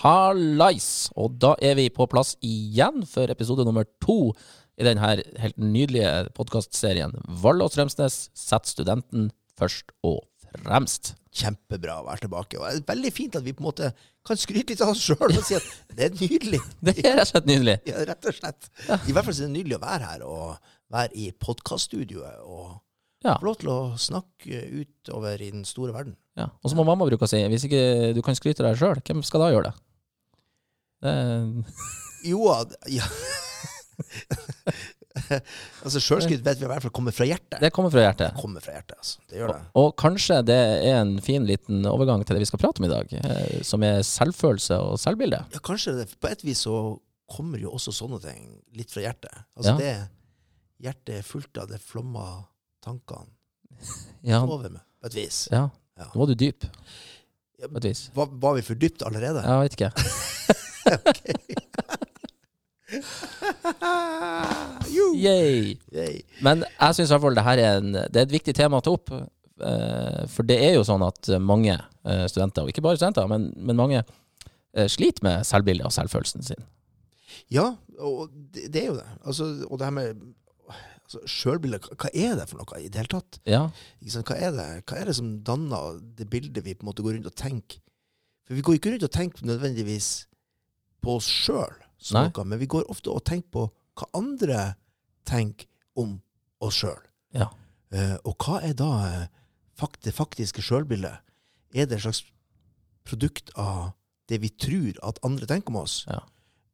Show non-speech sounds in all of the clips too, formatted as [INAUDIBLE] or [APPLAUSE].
Hallais! Og da er vi på plass igjen for episode nummer to i denne helt nydelige podkastserien og Strømsnes setter studenten først og fremst. Kjempebra å være tilbake. Og det er veldig fint at vi på en måte kan skryte litt av oss sjøl og si at det er nydelig. [LAUGHS] Det er rett og slett nydelig. Ja, rett og slett. I hvert fall så er det nydelig å være her og være i podkaststudioet og Ja. få lov til å snakke utover i den store verden. Ja. Og som mamma bruker å si, hvis ikke du kan skryte av deg sjøl, hvem skal da gjøre det? Det [LAUGHS] Jo, ja [LAUGHS] Altså, Sjølskryt vet vi i hvert fall kommer fra hjertet. det kommer fra hjertet. kommer fra hjertet, altså. Det gjør det. Og kanskje det er en fin liten overgang til det vi skal prate om i dag, eh, som er selvfølelse og selvbilde. Ja, kanskje det, på et vis så kommer jo også sånne ting litt fra hjertet. Altså Ja. det Hjertet er fullt av det flomma tankene [LAUGHS] Ja, over med, på et vis. ja. Ja. Nå var du dyp, på et vis. Var, var vi for dypt allerede? Jeg vet ikke. [LAUGHS] Yay! Yay. Men jeg syns i hvert fall det her er, en, det er et viktig tema å ta opp. eh, For det er jo sånn at mange eh, studenter, og ikke bare studenter, men, men mange eh, sliter med selvbildet og selvfølelsen sin. Ja, og det, det er jo det. Altså, og det her med altså, sjølbildet, hva- er det for noe i det hele tatt? Ja? Hva, er det? hva er det som danner det bildet vi på en måte går rundt og tenker? For vi går ikke rundt og tenker nødvendigvis på oss sjøl, men vi går ofte og tenker på hva andre tenker om oss sjøl. Ja. Uh, og hva er da eh, fakt det faktiske sjølbildet? Er det et slags produkt av det vi tror at andre tenker om oss? Ja.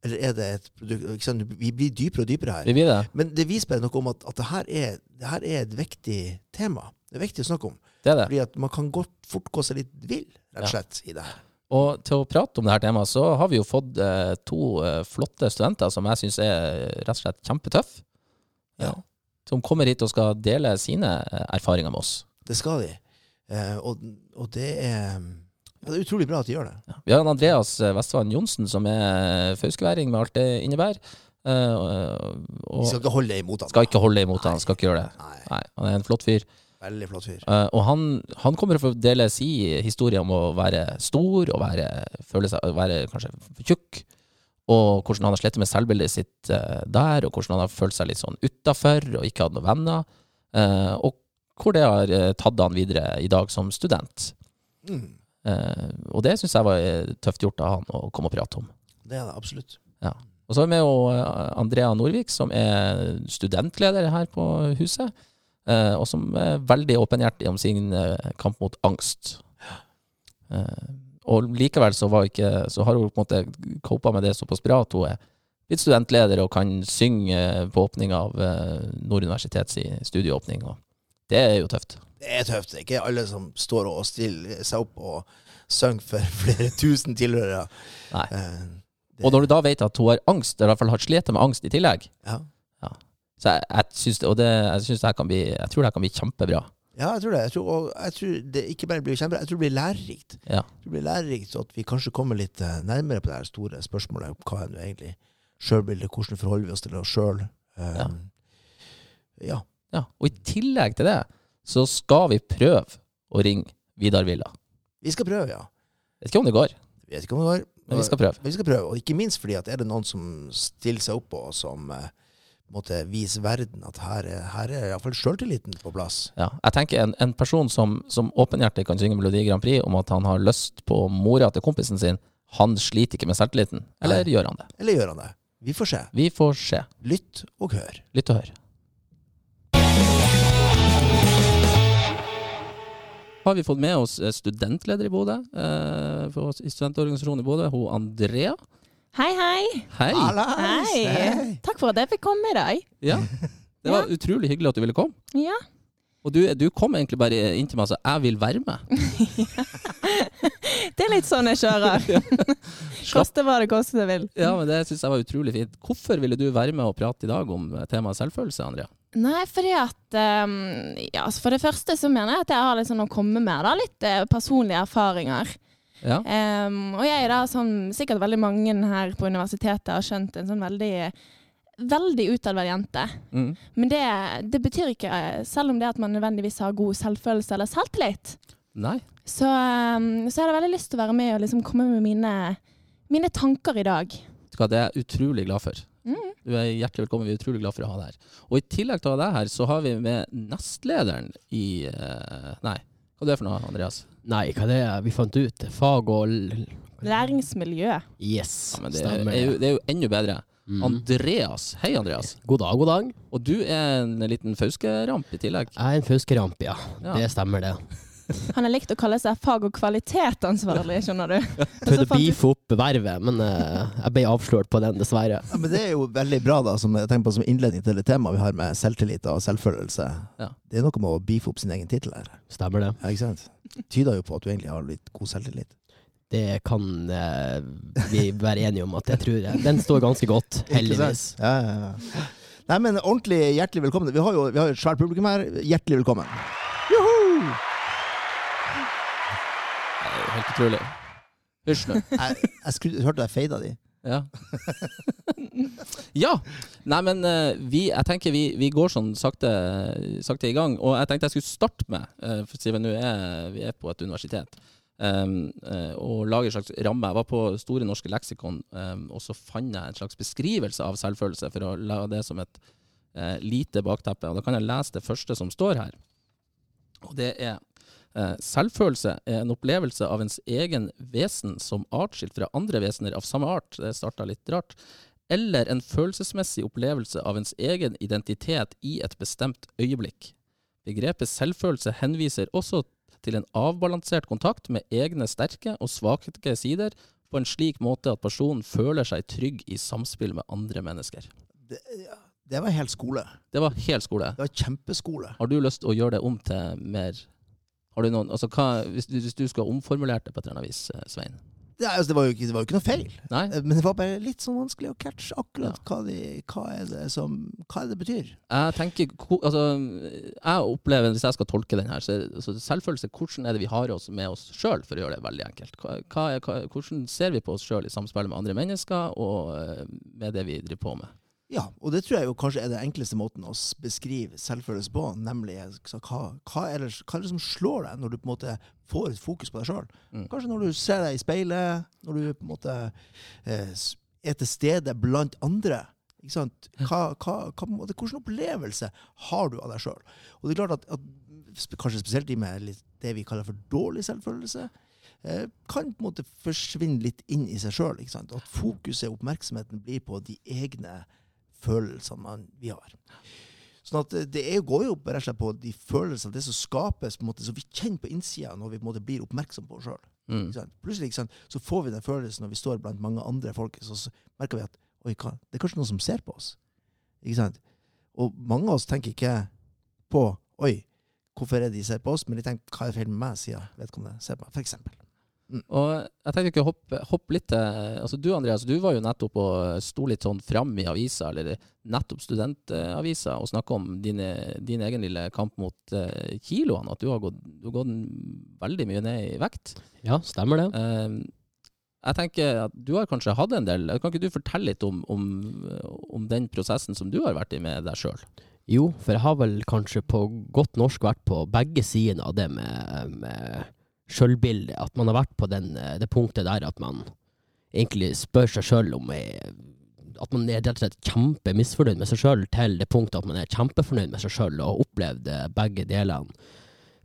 Eller er det et produkt? Vi blir dypere og dypere her. vi blir det. Men det viser bare noe om at, at det, her er, det her er et viktig tema. Det er viktig å snakke om. Det er det. Fordi at man kan godt fort gå seg litt vill, rett og slett, i det her. Og til å prate om det her temaet, så har vi jo fått eh, to eh, flotte studenter som jeg syns er rett og slett kjempetøffe. Ja. Som kommer hit og skal dele sine eh, erfaringer med oss. Det skal de. Eh, og, og det er ja, Det er utrolig bra at de gjør det. Ja. Vi har en Andreas eh, Vestland Johnsen, som er fauskeværing med alt det innebærer. Eh, og, Vi skal ikke holde imot han. skal ikke holde imot han, skal ikke gjøre det. Nei, Nei, Han er en flott fyr. Veldig flott fyr. Uh, og han, han kommer for å dele sin historie om å være stor og være, føle seg, være kanskje tjukk. Og hvordan han har slitt med selvbildet sitt uh, der, og hvordan han har følt seg litt sånn utafor og ikke hatt noen venner. uh, og hvor det har tatt han videre i dag som student. Mm, og det syns jeg var tøft gjort av han å komme og prate om. det er det absolutt. Og så har vi med jo Andrea Norvik, som er studentleder her på huset. Eh, Og som er veldig åpenhjertig om sin eh, kamp mot angst. Eh, Og likevel så, var ikke, så har hun på en måte copa med det såpass bra at hun er blitt studentleder og kan synge på åpning av Nord universitets studieåpning. Og det er jo tøft. Det er tøft. Det er ikke alle som står og stiller seg opp og synger for [LAUGHS] flere tusen tilhørere. Nei. Det- Og når du da vet at hun har angst, eller i hvert fall har slitt med angst i tillegg, ja. Så jeg, jeg syns det, det, her kan bli, jeg tror det her kan bli kjempebra. ja, jeg tror det. Jeg tror, og jeg tror det ikke bare blir kjempebra, jeg tror det blir lærerikt. Ja. Det blir lærerikt, så at vi kanskje kommer litt eh, nærmere på det her store spørsmålet om hva er nå egentlig sjølbildet, hvordan forholder vi oss til oss sjøl. Ja. ja. Ja, og i tillegg til det, så skal vi prøve å ringe Vidar Villa. Vi skal prøve, ja. Vet ikke om det går, vet ikke om det går. men vi skal prøve. Men vi skal prøve. Og ikke minst fordi at er det noen som stiller seg opp og som måtte vise verden at her er, her er iallfall sjøltilliten på plass. Ja, jeg tenker en, en person som, som åpenhjertig kan synge Melodi Grand Prix om at han har lyst på mora til kompisen sin, han sliter ikke med selvtilliten. Eller Nei. gjør han det? Eller gjør han det? Vi får se. Vi får se. Lytt og hør. Lytt og hør. Har vi fått med oss eh, studentleder i Bodø, eh, i studentorganisasjonen i Bodø, hun Andrea. Hei, hei. Hei! Hei. Hei! Takk for at jeg fikk komme i dag. Ja, det var utrolig hyggelig at du ville komme. Ja. Og du, du kom egentlig bare inn til meg og sa 'jeg vil være med'. [LAUGHS] Det er litt sånn jeg kjører. [LAUGHS] Koste hva det koste det vil. Ja, men Det syns jeg var utrolig fint. Hvorfor ville du være med og prate i dag om eh, temaet selvfølelse, Andrea? Nei, fordi at um, Ja, altså for det første så mener jeg at jeg har sånn å komme med, da. Litt eh, personlige erfaringer. Ja, Um, og jeg er da som Sikkert veldig mange her på universitetet har skjønt en sånn veldig Veldig utadvendt jente. mm. Men det, det betyr ikke, selv om det at man nødvendigvis har god selvfølelse eller selvtillit, Nei. så, så jeg hadde veldig lyst til å være med og liksom komme med mine, Mine tanker i dag. Det er jeg utrolig glad for. Mm. Du er hjertelig velkommen. Vi er utrolig glad for å ha deg her. Og i tillegg til å ha deg her, så har vi med nestlederen i eh, Nei, hva er det for noe, Andreas? Nei, hva er det vi fant ut? Fag og Læringsmiljø. Yes, Ja, men det, stemmer er jo, det er jo enda bedre. Mm. Andreas. Hei, Andreas. God dag, god dag. Og du er en liten fauskeramp i tillegg. Jeg er en fuskeramp, ja. Ja. Det stemmer, det. Han har likt å kalle seg fag- og kvalitetansvarlig, skjønner du. Prøvde å beefe opp vervet, men uh, jeg ble avslørt på den, dessverre. Ja, men det er jo veldig bra, da, som jeg på som innledning til det temaet vi har med selvtillit og selvfølelse. Ja. Det er noe med å beefe opp sin egen tittel her. Stemmer det. Ja, ikke sant? Tyder jo på at du egentlig har litt god selvtillit. Det kan uh, vi være enige om at jeg tror jeg. Den står ganske godt, heldigvis. Ja, ja, ja. Nei, men ordentlig hjertelig velkommen. Vi har jo vi har jo et svært publikum her. Hjertelig velkommen. Joho! Det er jo helt utrolig. Hysj nå. [LAUGHS] Jeg, jeg skulle, hørte jeg feida de. Ja. ja. Nei, men eh, vi, jeg tenker vi, vi går sånn sakte, sakte i gang. Og jeg tenkte jeg skulle starte med, uh, for siden er vi er på et universitet, um, eh, og lage en slags ramme. Jeg var på Store norske leksikon, um, og så fant jeg en slags beskrivelse av selvfølelse, for å la det som et uh, lite bakteppe. Og da kan jeg lese det første som står her. Og det er Eh, Selvfølelse er en opplevelse av ens egen vesen som artskilt fra andre vesener av samme art, det starta litt rart, eller en følelsesmessig opplevelse av ens egen identitet i et bestemt øyeblikk. Begrepet selvfølelse henviser også til en avbalansert kontakt med egne sterke og svake sider på en slik måte at personen føler seg trygg i samspill med andre mennesker. Det, ja, det var helt skole. Det var hel skole. Det var kjempeskole. Har du lyst til å gjøre det om til mer har du noen, altså hva, hvis, du, hvis du skulle omformulert det på et eller annet vis, eh, Svein? Det, altså, det, var ikke, det var jo ikke noe feil. Nei? Eh, Men det var bare litt sånn vanskelig å catche akkurat hva, de, hva, er det som, hva det betyr. Jeg tenker, altså, jeg opplever, hvis jeg skal tolke den her, så så selvfølelse, hvordan er det vi har oss med oss sjøl, for å gjøre det veldig enkelt? Er, hvordan ser vi på oss sjøl i samspill med andre mennesker, og eh, med det vi driver på med? Ja, og det tror jeg jo kanskje er den enkleste måten å beskrive selvfølelse på, nemlig så hva, hva, er det, hva er det som slår deg når du på en måte får et fokus på deg sjøl? Mm. Kanskje når du ser deg i speilet, når du på en måte eh, er til stede blant andre. Ikke sant? Hva, hvilken opplevelse har du av deg sjøl? Og det er klart at, at kanskje spesielt de med det vi kaller for dårlig selvfølelse, eh, kan på en måte forsvinne litt inn i seg sjøl. At fokuset og oppmerksomheten blir på de egne følelsene man, vi har. Sånn at det er, går jo rett og slett på de følelsene, det som skapes, på en måte, som vi kjenner på innsida når vi på en måte blir oppmerksom på oss sjøl. Mm. Plutselig så får vi den følelsen når vi står blant mange andre folk, så, så merker vi at oi, hva, det er kanskje noen som ser på oss. Ikke sant? Og mange av oss tenker ikke på oi, hvorfor er det de ser på oss, men de tenker hva er feil med meg, siden vedkommende ser på meg, for eksempel. Og jeg tenkte ikke å hoppe, hoppe litt til altså Du Andreas, du var jo nettopp og sto litt sånn fram i avisa, eller nettopp studentavisa, og snakka om dine, din egen lille kamp mot uh, kiloene. At du har, gått, du har gått veldig mye ned i vekt. Ja, stemmer det. Uh, jeg tenker at du har kanskje hatt en del Kan ikke du fortelle litt om, om, om den prosessen som du har vært i med deg sjøl? Jo, for jeg har vel kanskje på godt norsk vært på begge sidene av det med, med sjølbildet. At man har vært på den, eh, det punktet der at man egentlig spør seg sjøl om eh, At man er rett og slett kjempemisfornøyd med seg sjøl, til det punktet at man er kjempefornøyd med seg sjøl, og har opplevd eh, begge delene.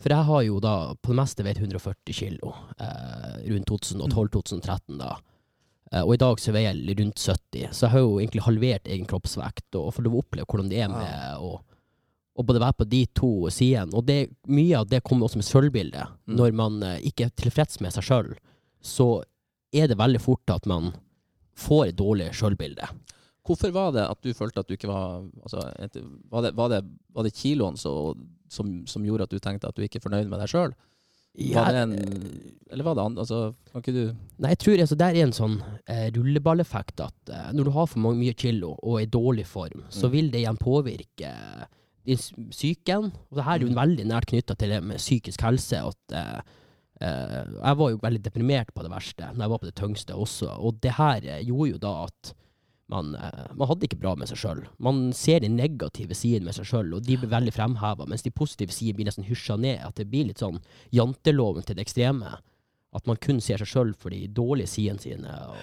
For jeg har jo da på det meste veid 140 kilo, eh, rundt 2012-2013 da. Eh, og i dag så veier jeg rundt 70, så jeg har jo egentlig halvert egen kroppsvekt, og får lov å oppleve hvordan det er med å å både være på de to sidene. Og det, mye av det kommer også med sølvbildet. Mm. Når man eh, ikke er tilfreds med seg sjøl, så er det veldig fort at man får et dårlig sjølbilde. Hvorfor var det at du følte at du ikke var altså, et, var, det, var, det, var det kiloen så, som, som gjorde at du tenkte at du ikke er fornøyd med deg sjøl? Var det en Eller var det andre Altså, kan ikke du Nei, jeg tror altså, det er en sånn eh, rulleballeffekt at eh, når du har for mange, mye kilo og er i dårlig form, så Mm. vil det igjen påvirke s- psyken. Og det her er jo veldig nært knytta til det med psykisk helse. At, eh, eh, jeg var jo veldig deprimert på det verste når jeg var på det tyngste også, og det her eh, gjorde jo da at man, eh, man hadde ikke bra med seg sjøl. Man ser de negative sidene med seg sjøl, og de blir veldig fremheva, mens de positive sidene blir nesten hysja ned. At det blir litt sånn janteloven til det ekstreme. At man kun ser seg sjøl for de dårlige sidene sine. Og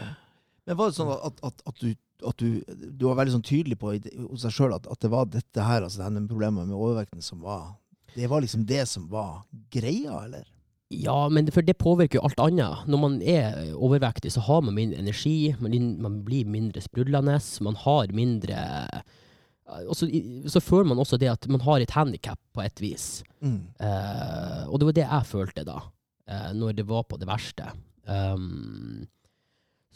Men var det sånn at, at, at, du, at du, du var veldig sånn tydelig på hos deg sjøl at, det var dette her, altså denne problemet med overvekten, som var Det var liksom det som var greia, eller? Ja, men for det påvirker jo alt annet. Når man er overvektig, så har man mindre energi, man, blir mindre sprudlende, man har mindre og så, så føler man også det at man har et handikap på et vis. Mm. Eh, og det var det jeg følte da, eh, når det var på det verste. Um,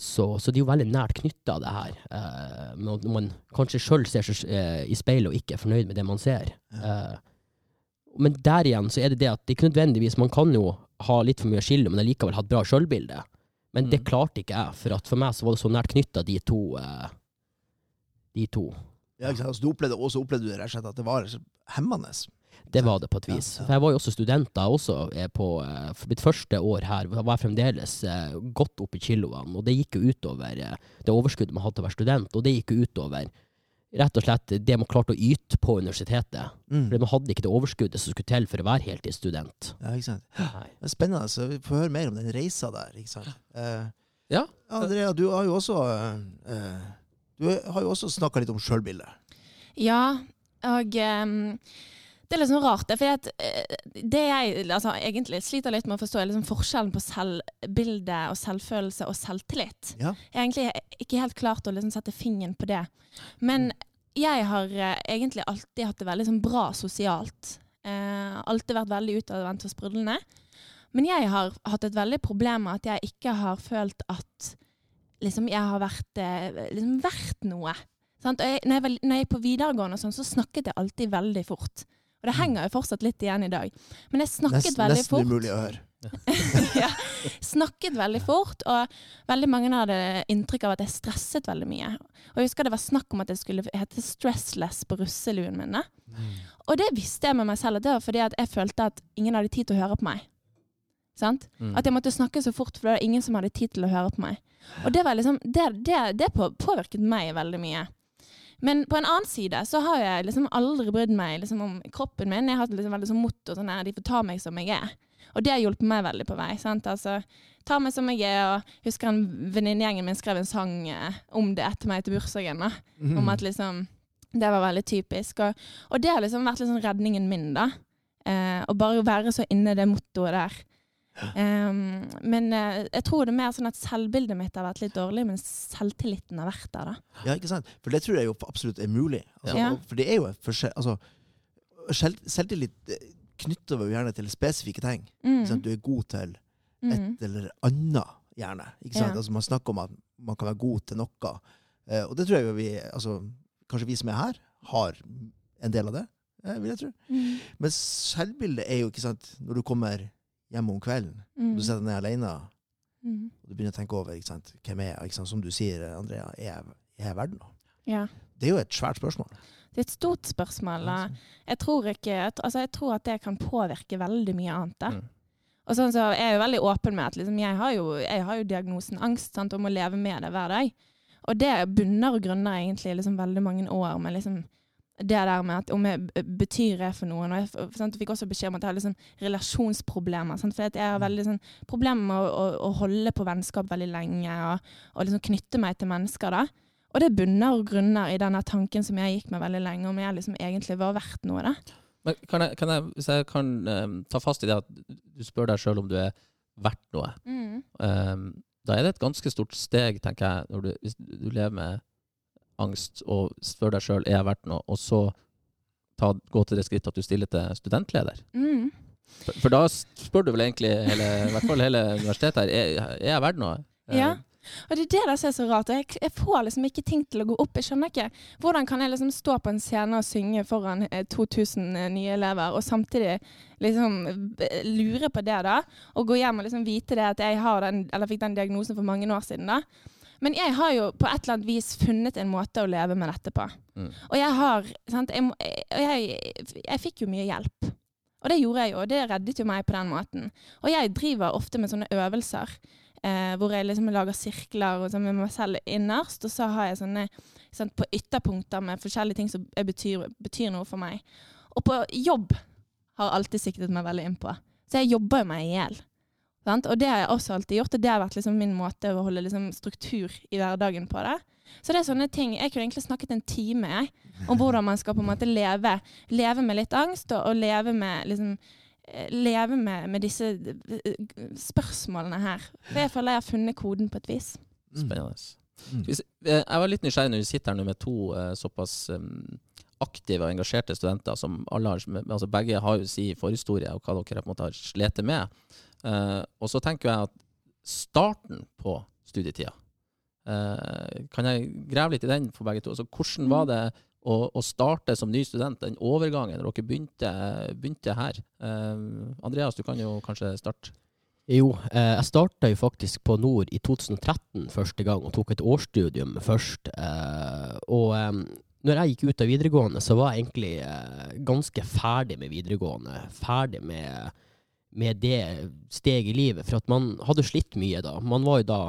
så, så det er jo veldig nært knytta, det her. Eh, når man kanskje sjøl ser seg eh, i speilet og ikke er fornøyd med det man ser. Eh, men der igjen så er det det at det ikke nødvendigvis Man kan jo ha litt for mye skille, men likevel ha et bra sjølbilde. Men det Mm. klarte ikke jeg, for at for meg så var det så nært knytta, de to. Eh, de to. Ja, ikke sant? Altså, du opplevde, også opplevde du rett og slett at det var hemmende. Det var det på et vis. ja. For jeg var jo også student da også. eh, På, eh, mitt første år her var jeg fremdeles eh, godt opp i kiloene. Og det gikk jo utover det overskuddet man hadde til å være student. Og det gikk jo utover rett og slett det man klarte å yte på universitetet. Mm. For man hadde ikke det overskuddet som skulle til for å være heltidsstudent. Ja, ikke sant? Nei. Det er spennende. Så vi får høre mer om den reisa der. ikke sant? Uh, Ja. Andrea, du har jo også uh, eh, Du har jo også snakka litt om sjølbildet. Ja, og ehm, det er litt sånn rart. det, at eh, det jeg altså, egentlig sliter litt med å forstå, er liksom forskjellen på selvbilde og selvfølelse og selvtillit. Ja. Jeg har egentlig ikke helt klart å liksom sette fingeren på det. Men jeg har eh, egentlig alltid hatt det veldig sånn bra sosialt. Eh, alltid vært veldig utadvendt og sprudlende. Men jeg har hatt et veldig problem med at jeg ikke har følt at liksom, jeg har vært, eh, liksom, vært noe. Sant? Og jeg, når, jeg var, når jeg på videregående, og sånn, så snakket jeg alltid veldig fort. Og det henger jo fortsatt litt igjen i dag. Men jeg snakket Nest, veldig nesten fort. umulig å høre. [LAUGHS] ja, snakket veldig fort, og veldig mange hadde inntrykk av at jeg stresset veldig mye. Og jeg husker det var snakk om at jeg skulle hete stressless på russeluen min. Mm. Og det visste jeg med meg selv at det var fordi at jeg følte at ingen hadde tid til å høre på meg. Sant? Mm. At jeg måtte snakke så fort, for det var ingen som hadde tid til å høre på meg. Og det, var liksom, det, det, det påvirket meg veldig mye. Men på en annen side så har jeg liksom aldri brydd meg liksom om kroppen min. Jeg har hatt liksom veldig sånn motto sånn her, de får ta meg som jeg er. Og det har hjulpet meg veldig på vei. sant? Altså, Ta meg som jeg er. og Husker en venninnegjengen min skrev en sang eh, om det etter meg til bursdagen. da. Mm. Om at liksom Det var veldig typisk. Og, og det har liksom vært liksom redningen min, da. Eh, å bare være så inne i det mottoet der. Ehm, men uh, jeg tror det er mer sånn at selvbildet mitt har vært litt dårlig, men selvtilliten har vært der, da. Ja, ikke sant? For det tror jeg jo absolutt er mulig. Altså, Ja. For det er jo forskjell altså, selv, Selvtillit eh, knytter vi jo gjerne til spesifikke ting. Mm. Sant? Du er god til et Mm. eller annet, gjerne. Ikke sant? Ja. Altså, man snakker om at man kan være god til noe. Uh, og det tror jeg jo vi altså, Kanskje vi som er her, har en del av det, vil jeg tro. Mm. Men selvbildet er jo ikke sant Når du kommer hjem om kvelden, Mm. og du setter deg ned alene, Mm. og du begynner å tenke over ikke sant? hvem er jeg? Som du sier, Andrea, er jeg, er jeg verdt noe? Ja. Det er jo et svært spørsmål. Det er et stort spørsmål. Jeg tror, ikke, altså jeg tror at det kan påvirke veldig mye annet. Da. Mm. Og sånn så er jeg jo veldig åpen med at liksom, jeg, har jo, jeg har jo diagnosen angst sant, og må leve med det hver dag. Og det bunner og grunner egentlig liksom veldig mange år med liksom det der med at om jeg betyr jeg for noen. Og jeg sant, fikk også beskjed om at jeg har liksom relasjonsproblemer. Sant, for jeg har veldig sånn, problemer med å, å, å holde på vennskap veldig lenge og, og liksom knytte meg til mennesker. da. Og det bunner og grunner i denne tanken som jeg gikk med veldig lenge, om jeg liksom egentlig var verdt noe. da. Men kan jeg, kan jeg, hvis jeg kan um, ta fast i det at du spør deg sjøl om du er verdt noe, eh, da er det et ganske stort steg, tenker jeg, når du, hvis du lever med angst og spør deg sjøl er jeg verdt noe, og så ta, gå til det skritt at du stiller til studentleder. Mm. For, for da spør du vel egentlig hele, i hvert fall hele universitetet her er, er jeg verdt noe. Eh, Ja. Og det er det der som er så rart. Jeg, jeg får liksom ikke ting til å gå opp. Jeg skjønner ikke hvordan kan jeg liksom stå på en scene og synge foran eh, 2000 nye elever, og samtidig liksom eh, lure på det, da. Og gå hjem og liksom vite det at jeg har den, eller fikk den diagnosen for mange år siden, da. Men jeg har jo på et eller annet vis funnet en måte å leve med dette på. Mm. Og jeg har sant, jeg, jeg, jeg fikk jo mye hjelp. Og det gjorde jeg jo, og det reddet jo meg på den måten. Og jeg driver ofte med sånne øvelser. Eh, hvor jeg liksom lager sirkler og sånn med meg selv innerst. Og så har jeg sånne sant, på ytterpunkter med forskjellige ting som betyr, betyr noe for meg. Og på jobb har alltid siktet meg veldig inn på. Så jeg jobber jo meg i hjel. Sant? Og det har jeg også alltid gjort, og det har vært liksom min måte å holde liksom struktur i hverdagen på det. Så det er sånne ting Jeg kunne egentlig snakket en time jeg, om hvordan man skal på en måte leve, leve med litt angst, og, og leve med liksom eh, Leve med, med disse eh, spørsmålene her. For jeg føler jeg har funnet koden på et vis. Spennende. Mm. Eh, Jeg var litt nysgjerrig når vi sitter her nå med to såpass aktive og engasjerte studenter som alle har altså Begge har jo sin forhistorie og hva dere på en måte har slitt med. Eh, og så tenker jeg at starten på studietida uh, Kan jeg grave litt i den for begge to? Altså, hvordan var det å, å starte som ny student, den overgangen når dere begynte, begynte her? Uh, Andreas, du kan jo kanskje starte. Jo, eh, jeg starta jo faktisk på Nord i 2013 første gang, og tok et årsstudium først. Eh, og eh, når jeg gikk ut av videregående, så var jeg egentlig eh, ganske ferdig med videregående. Ferdig med, med det steget i livet. For at man hadde slitt mye da. Man var jo da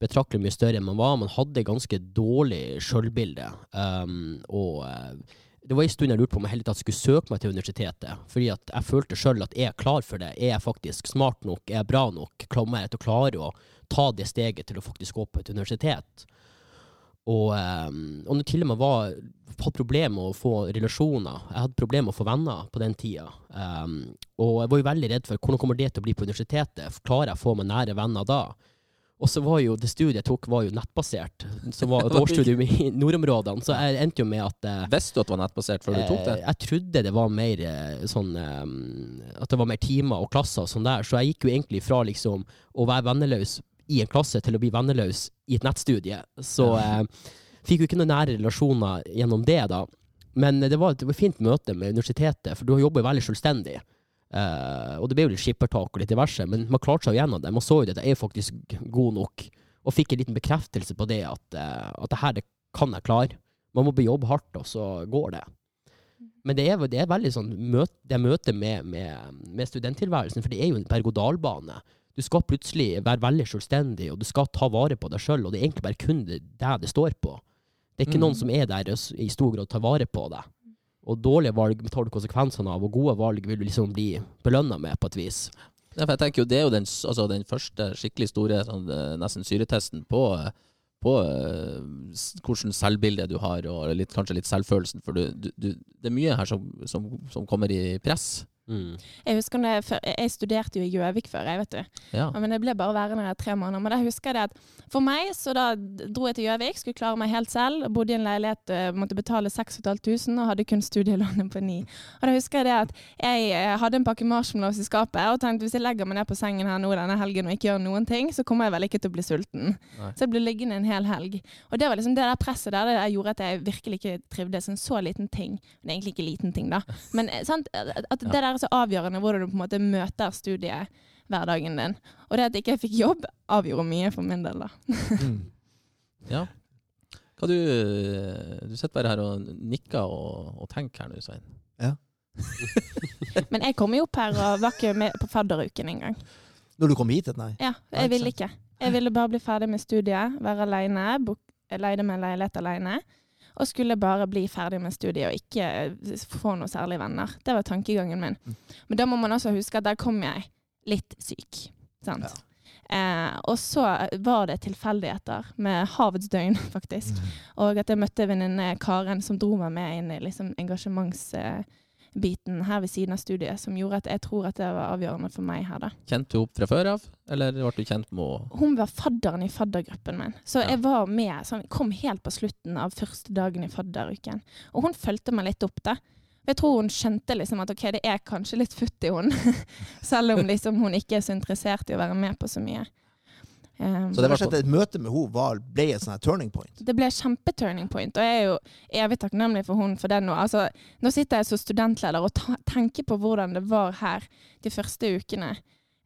betraktelig mye større enn man var. Man hadde ganske dårlig sjølbilde. Um, og uh, det var en stund jeg lurte på om jeg hele tatt skulle søke meg til universitetet. Fordi at jeg følte sjøl at er jeg klar for det? Er jeg faktisk smart nok? Er jeg bra nok? Kommer jeg til å klare å ta det steget til å faktisk gå på et universitet? Og, um, og når til og med var hadde problemer med å få relasjoner, jeg hadde problemer med å få venner på den tida. Um, og jeg var jo veldig redd for hvordan kommer det til å bli på universitetet? Klarer jeg å få meg nære venner da? Og så var jo det studiet jeg tok, var jo nettbasert. Som var [LAUGHS] et årsstudium i nordområdene. Så jeg endte jo med at eh, Visste du at det var nettbasert før du tok det? Eh, Jeg trodde det var mer eh, sånn eh, At det var mer timer og klasser og sånn der. Så jeg gikk jo egentlig fra liksom å være venneløs i en klasse til å bli venneløs i et nettstudie. Så eh, fikk jo ikke noen nære relasjoner gjennom det, da. Men det var et det var et fint møte med universitetet, for du jobber jo veldig selvstendig. Eh, og det ble jo litt skippertak og litt diverse, men man klarte seg gjennom det. Man så jo det, at jeg er faktisk god nok, og fikk en liten bekreftelse på det, at, eh, at det her det kan jeg klare. Man må jobbe hardt, og så går det. Men det er, det er veldig sånn møte, det møtet med, med, med studenttilværelsen, for det er jo en berg-og-dal-bane. Du skal plutselig være veldig selvstendig, og du skal ta vare på deg sjøl, og det er egentlig bare kun det deg det står på. Det er ikke Mm. noen som er der og i stor grad tar vare på deg. Og dårlige valg tar du konsekvensene av, og gode valg vil du liksom bli belønna med på et vis. Ja, jeg tenker jo Det er jo den, altså den første skikkelig store sånn, eh, nesten syretesten på, eh, på uh, hvordan selvbilde du har, og litt, kanskje litt selvfølelsen. For du, du, du, det er mye her som, som, som kommer i press. Mm. Jeg husker det jeg, jeg studerte jo i Gjøvik før, jeg, vet du. Ja. Men jeg ble bare værende her tre måneder. Men da husker jeg det at for meg, så da dro jeg til Gjøvik, skulle klare meg helt selv. Bodde i en leilighet, eh, måtte betale 6500 og hadde kun studielånet på 9. Og da husker jeg det at jeg eh, hadde en pakke marshmallows i skapet og tenkte hvis jeg legger meg ned på sengen her nå denne helgen og ikke gjør noen ting, så kommer jeg vel ikke til å bli sulten. Nei. Så jeg ble liggende en hel helg. Og det var liksom det der presset der det gjorde at jeg virkelig ikke trivdes. En så liten ting. Det er egentlig ikke liten ting, da. Men eh, sant? at det der så avgjørende hvordan du på en måte møter studiehverdagen din. Og det at ikke jeg fikk jobb, avgjorde mye for min del, da. [LAUGHS] Mm. ja. Hva du Du sitter bare her og nikker og, og tenker her nå, Svein. Ja. [LAUGHS] Men jeg kom jo opp her og var ikke med på fadderuken engang. Når du kom hit? Nei. Ja, Ja, jeg ville ikke. Jeg ville bare bli ferdig med studiet, være aleine, leide meg leilighet aleine. Og skulle bare bli ferdig med studiet og ikke eh, få noe særlig venner. Det var tankegangen min. Mm. Men da må man også huske at der kom jeg litt syk. Sant? Ja. Eh, og så var det tilfeldigheter med havets døgn, faktisk. Mm. Og at jeg møtte venninne Karen som dro meg med inn i liksom, engasjementsbiten her ved siden av studiet, som gjorde at jeg tror at det var avgjørende for meg her, da. Kjente du opp fra før av, eller ble du kjent med henne? Hun var fadderen i faddergruppen min, så Ja. jeg var med, sånn, kom helt på slutten av første dagen i fadderuken. Og hun fulgte meg litt opp, da. Jeg tror hun skjønte liksom at ok, det er kanskje litt futt i henne, [LAUGHS] selv om liksom hun ikke er så interessert i å være med på så mye. Um, Så det var slett et møte med henne ble et sånn turning point. det ble kjempeturning point, og jeg er jo evig takknemlig for hun for det nå. Altså, nå sitter jeg som studentleder og tenker på hvordan det var her de første ukene.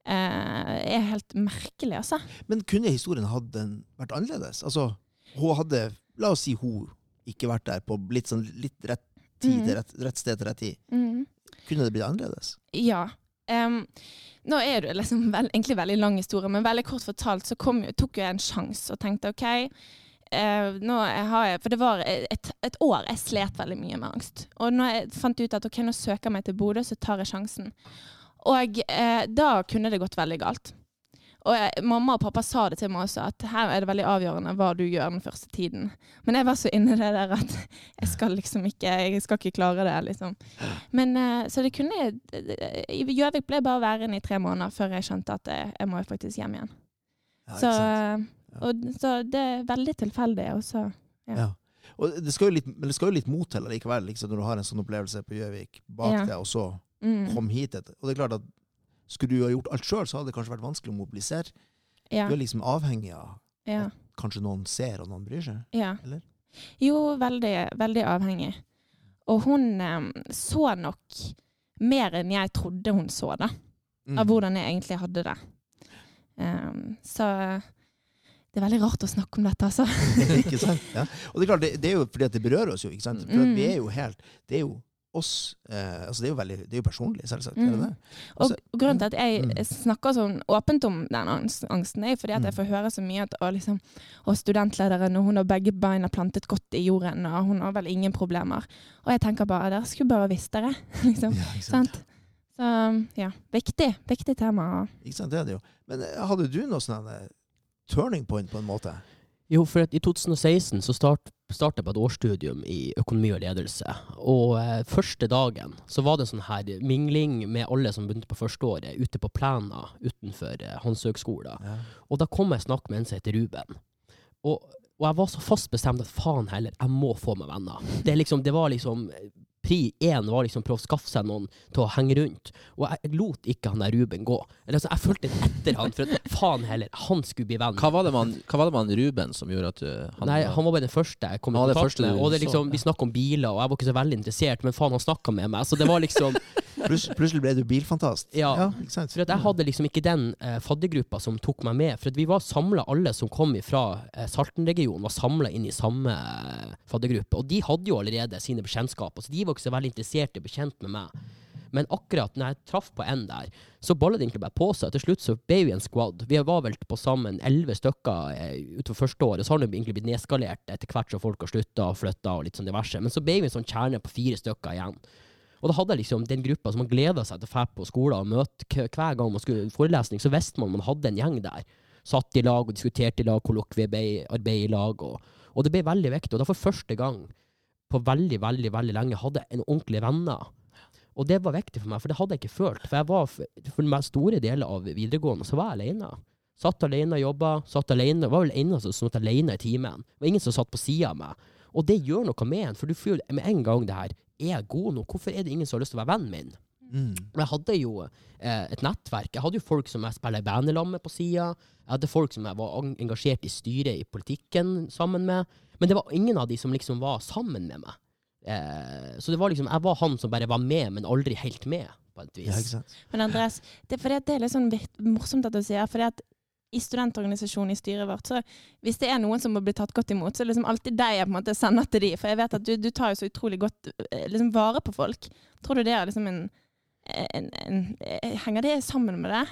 Eh, er helt merkelig, altså. Men kunne historien den vært annerledes? Altså, hun hadde, la oss si hun ikke vært der på litt, sånn, litt rett tid, mm. rett, rett sted til rett tid. Mm. Kunne det blitt annerledes? Ja. Em, nå er det liksom vel, egentlig veldig lang historie, men veldig kort fortalt så kom, tok jeg en sjanse og tenkte OK eh, nå har jeg, For det var et, et år jeg slet veldig mye med angst. Og når jeg fant ut at OK, nå søker jeg meg til Bodø, så tar jeg sjansen. Og eh, da kunne det gått veldig galt. Og jeg, mamma og pappa sa det til meg også, at her er det veldig avgjørende hva du gjør den første tiden. Men jeg var så inne i det der at jeg skal liksom ikke Jeg skal ikke klare det, liksom. Men eh, så det kunne I Gjøvik ble jeg bare værende i tre måneder før jeg skjønte at jeg, jeg må faktisk hjem igjen. Ja, så, eh, og, så det er veldig tilfeldig. også. ja. Ja. Og det skal jo litt, men det skal jo litt mot til likevel, liksom, når du har en sånn opplevelse på Gjøvik bak Ja. deg, og så Mm, kom hit. etter. Og det er klart at skulle du ha gjort alt sjøl, så hadde det kanskje vært vanskelig å mobilisere. ja, Du er liksom avhengig av ja, kanskje noen ser og noen bryr seg. ja. Eller? Jo, veldig, veldig avhengig. Og hun eh, så nok mer enn jeg trodde hun så, da. Mm. Av hvordan jeg egentlig hadde det. Um, så det er veldig rart å snakke om dette, altså. [LAUGHS] ikke sant? Ja. Og det er klart, det, det er jo fordi at det berører oss jo, ikke sant? For at Mm. vi er jo helt Det er jo oss eh, altså Det er jo veldig Det er jo personlig, selvsagt. Er det det? Også, Og Altså, grunnen til at jeg mm. snakker sånn åpent om den angsten, er fordi at jeg Mm. får høre så mye at å, liksom, å, studentlederen, og hun har begge beina plantet godt i jorden, og hun har vel ingen problemer. Og jeg tenker bare dere skulle bare visst dere, [LAUGHS] liksom. Ja? Sant? Så ja, viktig. Viktig tema. Ikke sant? Det er det jo. Men eh, hadde du noe sånn eh, turning point på en måte? Jo, for i 2016 så start, startet jeg på et årsstudium i økonomi og ledelse. Og eh, første dagen så var det sånn her mingling med alle som begynte på førsteåret, ute på plena utenfor eh, Handelshøgskolen. Ja. Og da kom jeg og snakket med en som heter Ruben. Og, og jeg var så fast bestemt at faen heller, jeg må få meg venner. Det, liksom, det var liksom Pri én var liksom prøve å skaffe seg noen til å henge rundt. Og jeg lot ikke han der Ruben gå. Eller, altså, jeg fulgte etter han, for at faen heller, han skulle bli venn. Hva var det man, hva var det man Ruben som gjorde at du han, Nei, han var bare den første jeg kom i kontakt med. Og det liksom, vi snakka om biler, og jeg var ikke så veldig interessert, men faen, han snakka med meg. Så det var liksom [LAUGHS] plutselig ble du bilfantast. Ja. sant? For jeg hadde liksom ikke den eh, faddergruppa som tok meg med. For vi var samla, alle som kom fra eh, Salten-regionen, var samla inn i samme eh, faddergruppe. Og de hadde jo allerede sine bekjentskaper, så de var ikke så veldig interessert i å bli med meg. Men akkurat når jeg traff på en der, så balla det egentlig bare på seg. Til slutt så ble vi en squad. Vi var vel på sammen elleve stykker eh, utover første året. Så har det egentlig blitt nedskalert etter hvert som folk har slutta og flytta og litt sånn diverse. Men så ble vi en sånn kjerne på fire stykker igjen. Og da hadde jeg liksom den gruppa som man gleda seg til å dra på skolen og møte hver gang man skulle forelesning, så visste man man hadde en gjeng der. Satt i lag og diskuterte i lag, kollokviearbeid i lag. Og, og det ble veldig viktig. Og da for første gang på veldig, veldig veldig lenge hadde jeg en ordentlig venner. Og det var viktig for meg, for det hadde jeg ikke følt. For jeg var for meg store deler av videregående så var jeg alene. Satt alene, og jobba, satt alene. Var vel eneste som satt alene i timen. Det var ingen som satt på sida av meg. Og det gjør noe med en, for du føler med en gang det her Er jeg god nok? Hvorfor er det ingen som har lyst til å være vennen min? Mm. Jeg hadde jo eh, et nettverk. Jeg hadde jo folk som jeg spiller i bandet med på sida. Jeg hadde folk som jeg var engasjert i styret i politikken sammen med. Men det var ingen av de som liksom var sammen med meg. Eh, så det var liksom, jeg var han som bare var med, men aldri helt med, på et vis. Ja? Men Andreas, det, er det, det er litt sånn morsomt at du sier. for det at i studentorganisasjonen i styret vårt, så hvis det er noen som må bli tatt godt imot, så er det liksom alltid deg jeg på en måte sender til de. For jeg vet at du, du tar jo så utrolig godt eh, liksom, vare på folk. Tror du det er liksom en, en, en, en Henger det sammen med det?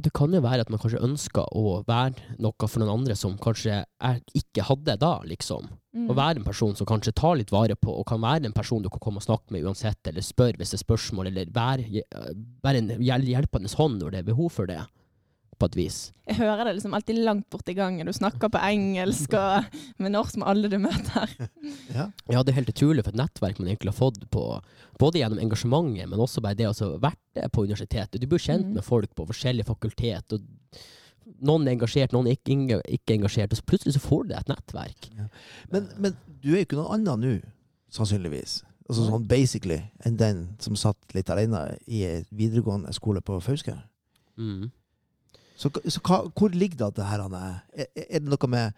Det kan jo være at man kanskje ønsker å være noe for noen andre som kanskje jeg ikke hadde da, liksom. Mm. Å være en person som kanskje tar litt vare på, og kan være en person du kan komme og snakke med uansett, eller spørre hvis det er spørsmål, eller være, være en hjelpende hånd når det er behov for det, på et vis. Jeg hører det liksom alltid langt borti gangen. Du snakker på engelsk og [LAUGHS] med norsk med alle du møter. [LAUGHS] Ja. Ja, det er helt utrolig for et nettverk man egentlig har fått på, både gjennom engasjementet, men også bare det å ha vært på universitetet. Du blir kjent mm. med folk på forskjellige fakultet, og noen er engasjert, noen er ikke, ikke engasjert, og så plutselig så får du et nettverk. Men, men du er jo ikke noe annet nå, sannsynligvis. Altså sånn basically enn den som satt litt alene i en videregående skole på Fauske. Mm. Så, så hva, hvor ligger det at det her han er? Er, er det noe med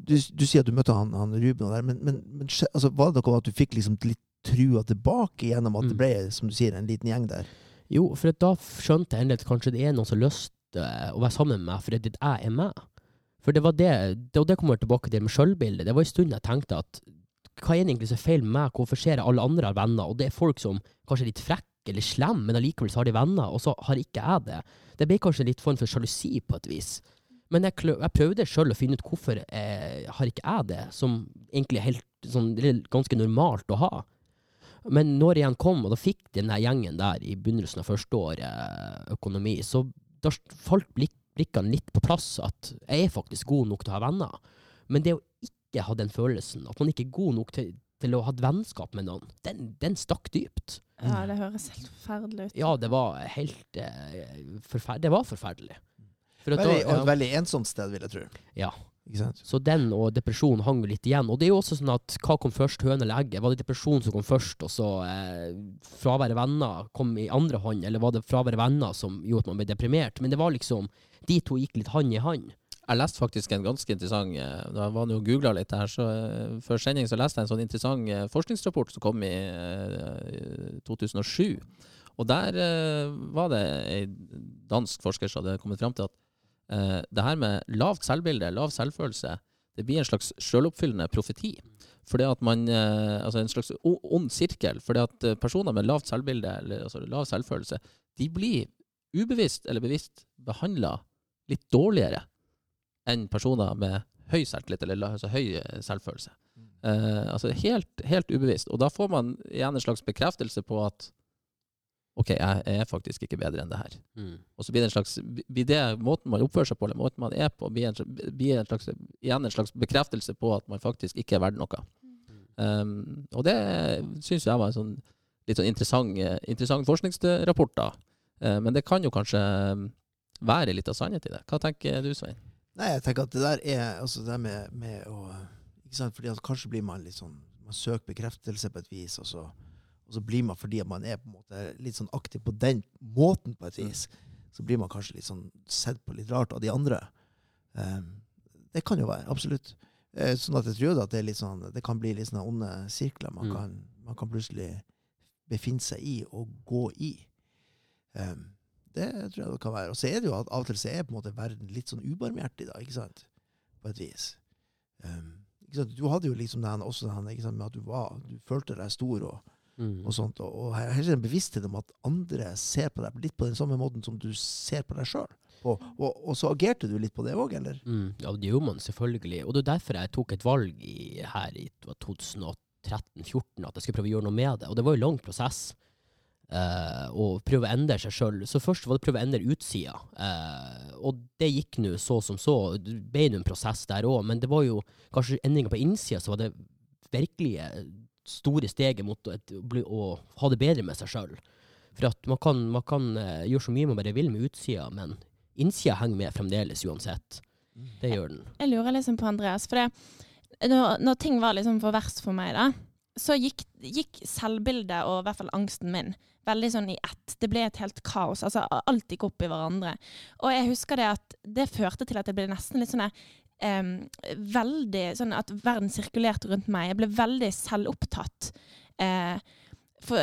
du, du sier at du møtte han, han Ruben der, men, men, men altså, var det noe med at du fikk liksom litt trua tilbake gjennom at det Mm. ble, som du sier, en liten gjeng der? Jo, for at da skjønte jeg endelig at kanskje det er noen som har lyst eh, å være sammen med meg, fordi jeg er meg. For det var det, det, og det kommer tilbake til med sjølbildet. Det var en stund jeg tenkte at hva er egentlig som er feil med meg, hvorfor ser jeg alle andre har venner, og det er folk som kanskje er litt frekke eller slem, men allikevel har de venner, og så har ikke jeg det. Det ble kanskje litt form for sjalusi på et vis. Men jeg, jeg prøvde sjøl å finne ut hvorfor eh, har ikke jeg det, som egentlig er helt sånn, ganske normalt å ha. Men når jeg igjen kom, og da fikk den gjengen der i begynnelsen av første året eh, økonomi, så da falt blikk, blikkene litt på plass at jeg er faktisk god nok til å ha venner. Men det å ikke ha den følelsen, at man ikke er god nok til, til å ha et vennskap med noen, den, den stakk dypt. Ja, det høres helt forferdelig ut. Ja, det var helt eh, forferdelig. Det var forferdelig. For at Veldig, da- og et veldig ensomt sted, vil jeg tro. Ja. Ikke sant? Så den og depresjonen hang litt igjen. Og det er jo også sånn at hva kom først, høne eller egget? Var det depresjon som kom først, og så eh, fraværet venner kom i andre hånd, eller var det fraværet venner som gjorde at man ble deprimert? Men det var liksom De to gikk litt hand i hånd. Jeg leste faktisk en ganske interessant Da jeg var og googla litt her, så eh, før sending så leste jeg en sånn interessant eh, forskningsrapport som kom i eh, 2007. Og der eh, var det ei dansk forsker som hadde kommet fram til at eh, det her med lavt selvbilde, lav selvfølelse, det blir en slags sjøloppfyllende profeti. Fordi at man, eh, altså en slags ond sirkel. Fordi at eh, personer med lavt selvbilde, eller altså lav selvfølelse, de blir ubevisst eller bevisst behandla litt dårligere enn personer med høy selvtillit, eller altså høy eh, selvfølelse. Eh, altså helt, helt ubevisst. Og da får man igjen en slags bekreftelse på at OK, jeg, er faktisk ikke bedre enn det her. Og så blir det en slags blir det måten man oppfører seg på, eller måten man er på, blir en, blir en slags, igjen en slags bekreftelse på at man faktisk ikke er verdt noe. Um, og det syns jeg var en sånn litt sånn interessant, eh, interessant forskningsrapport, da. Uh, men det kan jo kanskje um, være litt av sannhet i det. Hva tenker du, Svein? Nei, jeg tenker at det der er altså det med, med å ikke sant? Fordi at Kanskje blir man litt sånn Man søker bekreftelse på et vis, og så, og så blir man fordi man er på en måte litt sånn aktiv på den måten, på et vis, så blir man kanskje litt sånn sett på litt rart av de andre. Um, det kan jo være, absolutt. Uh, sånn at jeg tror at det er litt sånn Det kan bli litt sånne onde sirkler man, Mm. kan, man kan plutselig befinne seg i og gå i. Um, det tror jeg det kan være. Og så er det jo at av og til så er på en måte verden litt sånn ubarmhjertig, da, ikke sant? På et vis. Um? Du hadde jo liksom den, også den med at du var Du følte deg stor og, Mm. og sånt. Og, og her er en bevissthet om at andre ser på deg litt på den samme måten som du ser på deg sjøl. Og, og, og så agerte du litt på det òg, eller? Mm, ja, det gjorde man selvfølgelig. Og det er derfor jeg tok et valg i, her i 2013-2014, at jeg skulle prøve å gjøre noe med det. Og det var jo lang prosess. Eh, og prøve å endre seg sjøl. Så først var det å prøve å endre utsida. uh, og det gikk nå så som så. Det ble jo en prosess der òg, men det var jo kanskje endringer på innsida så var det virkelige store steget mot et, å, ha det bedre med seg sjøl. For at man kan, man kan uh, gjøre så mye man bare vil med utsida, men innsida henger med fremdeles uansett. Det gjør den. Jeg lurer liksom på Andreas, for det, når, når ting var liksom for verst for meg, da, så gikk, gikk selvbildet og i hvert fall angsten min veldig sånn i ett. Det ble et helt kaos. altså Alt gikk opp i hverandre. Og jeg husker det at det førte til at jeg ble nesten litt sånn um, veldig sånn at verden sirkulerte rundt meg. Jeg ble veldig selvopptatt. Uh, for,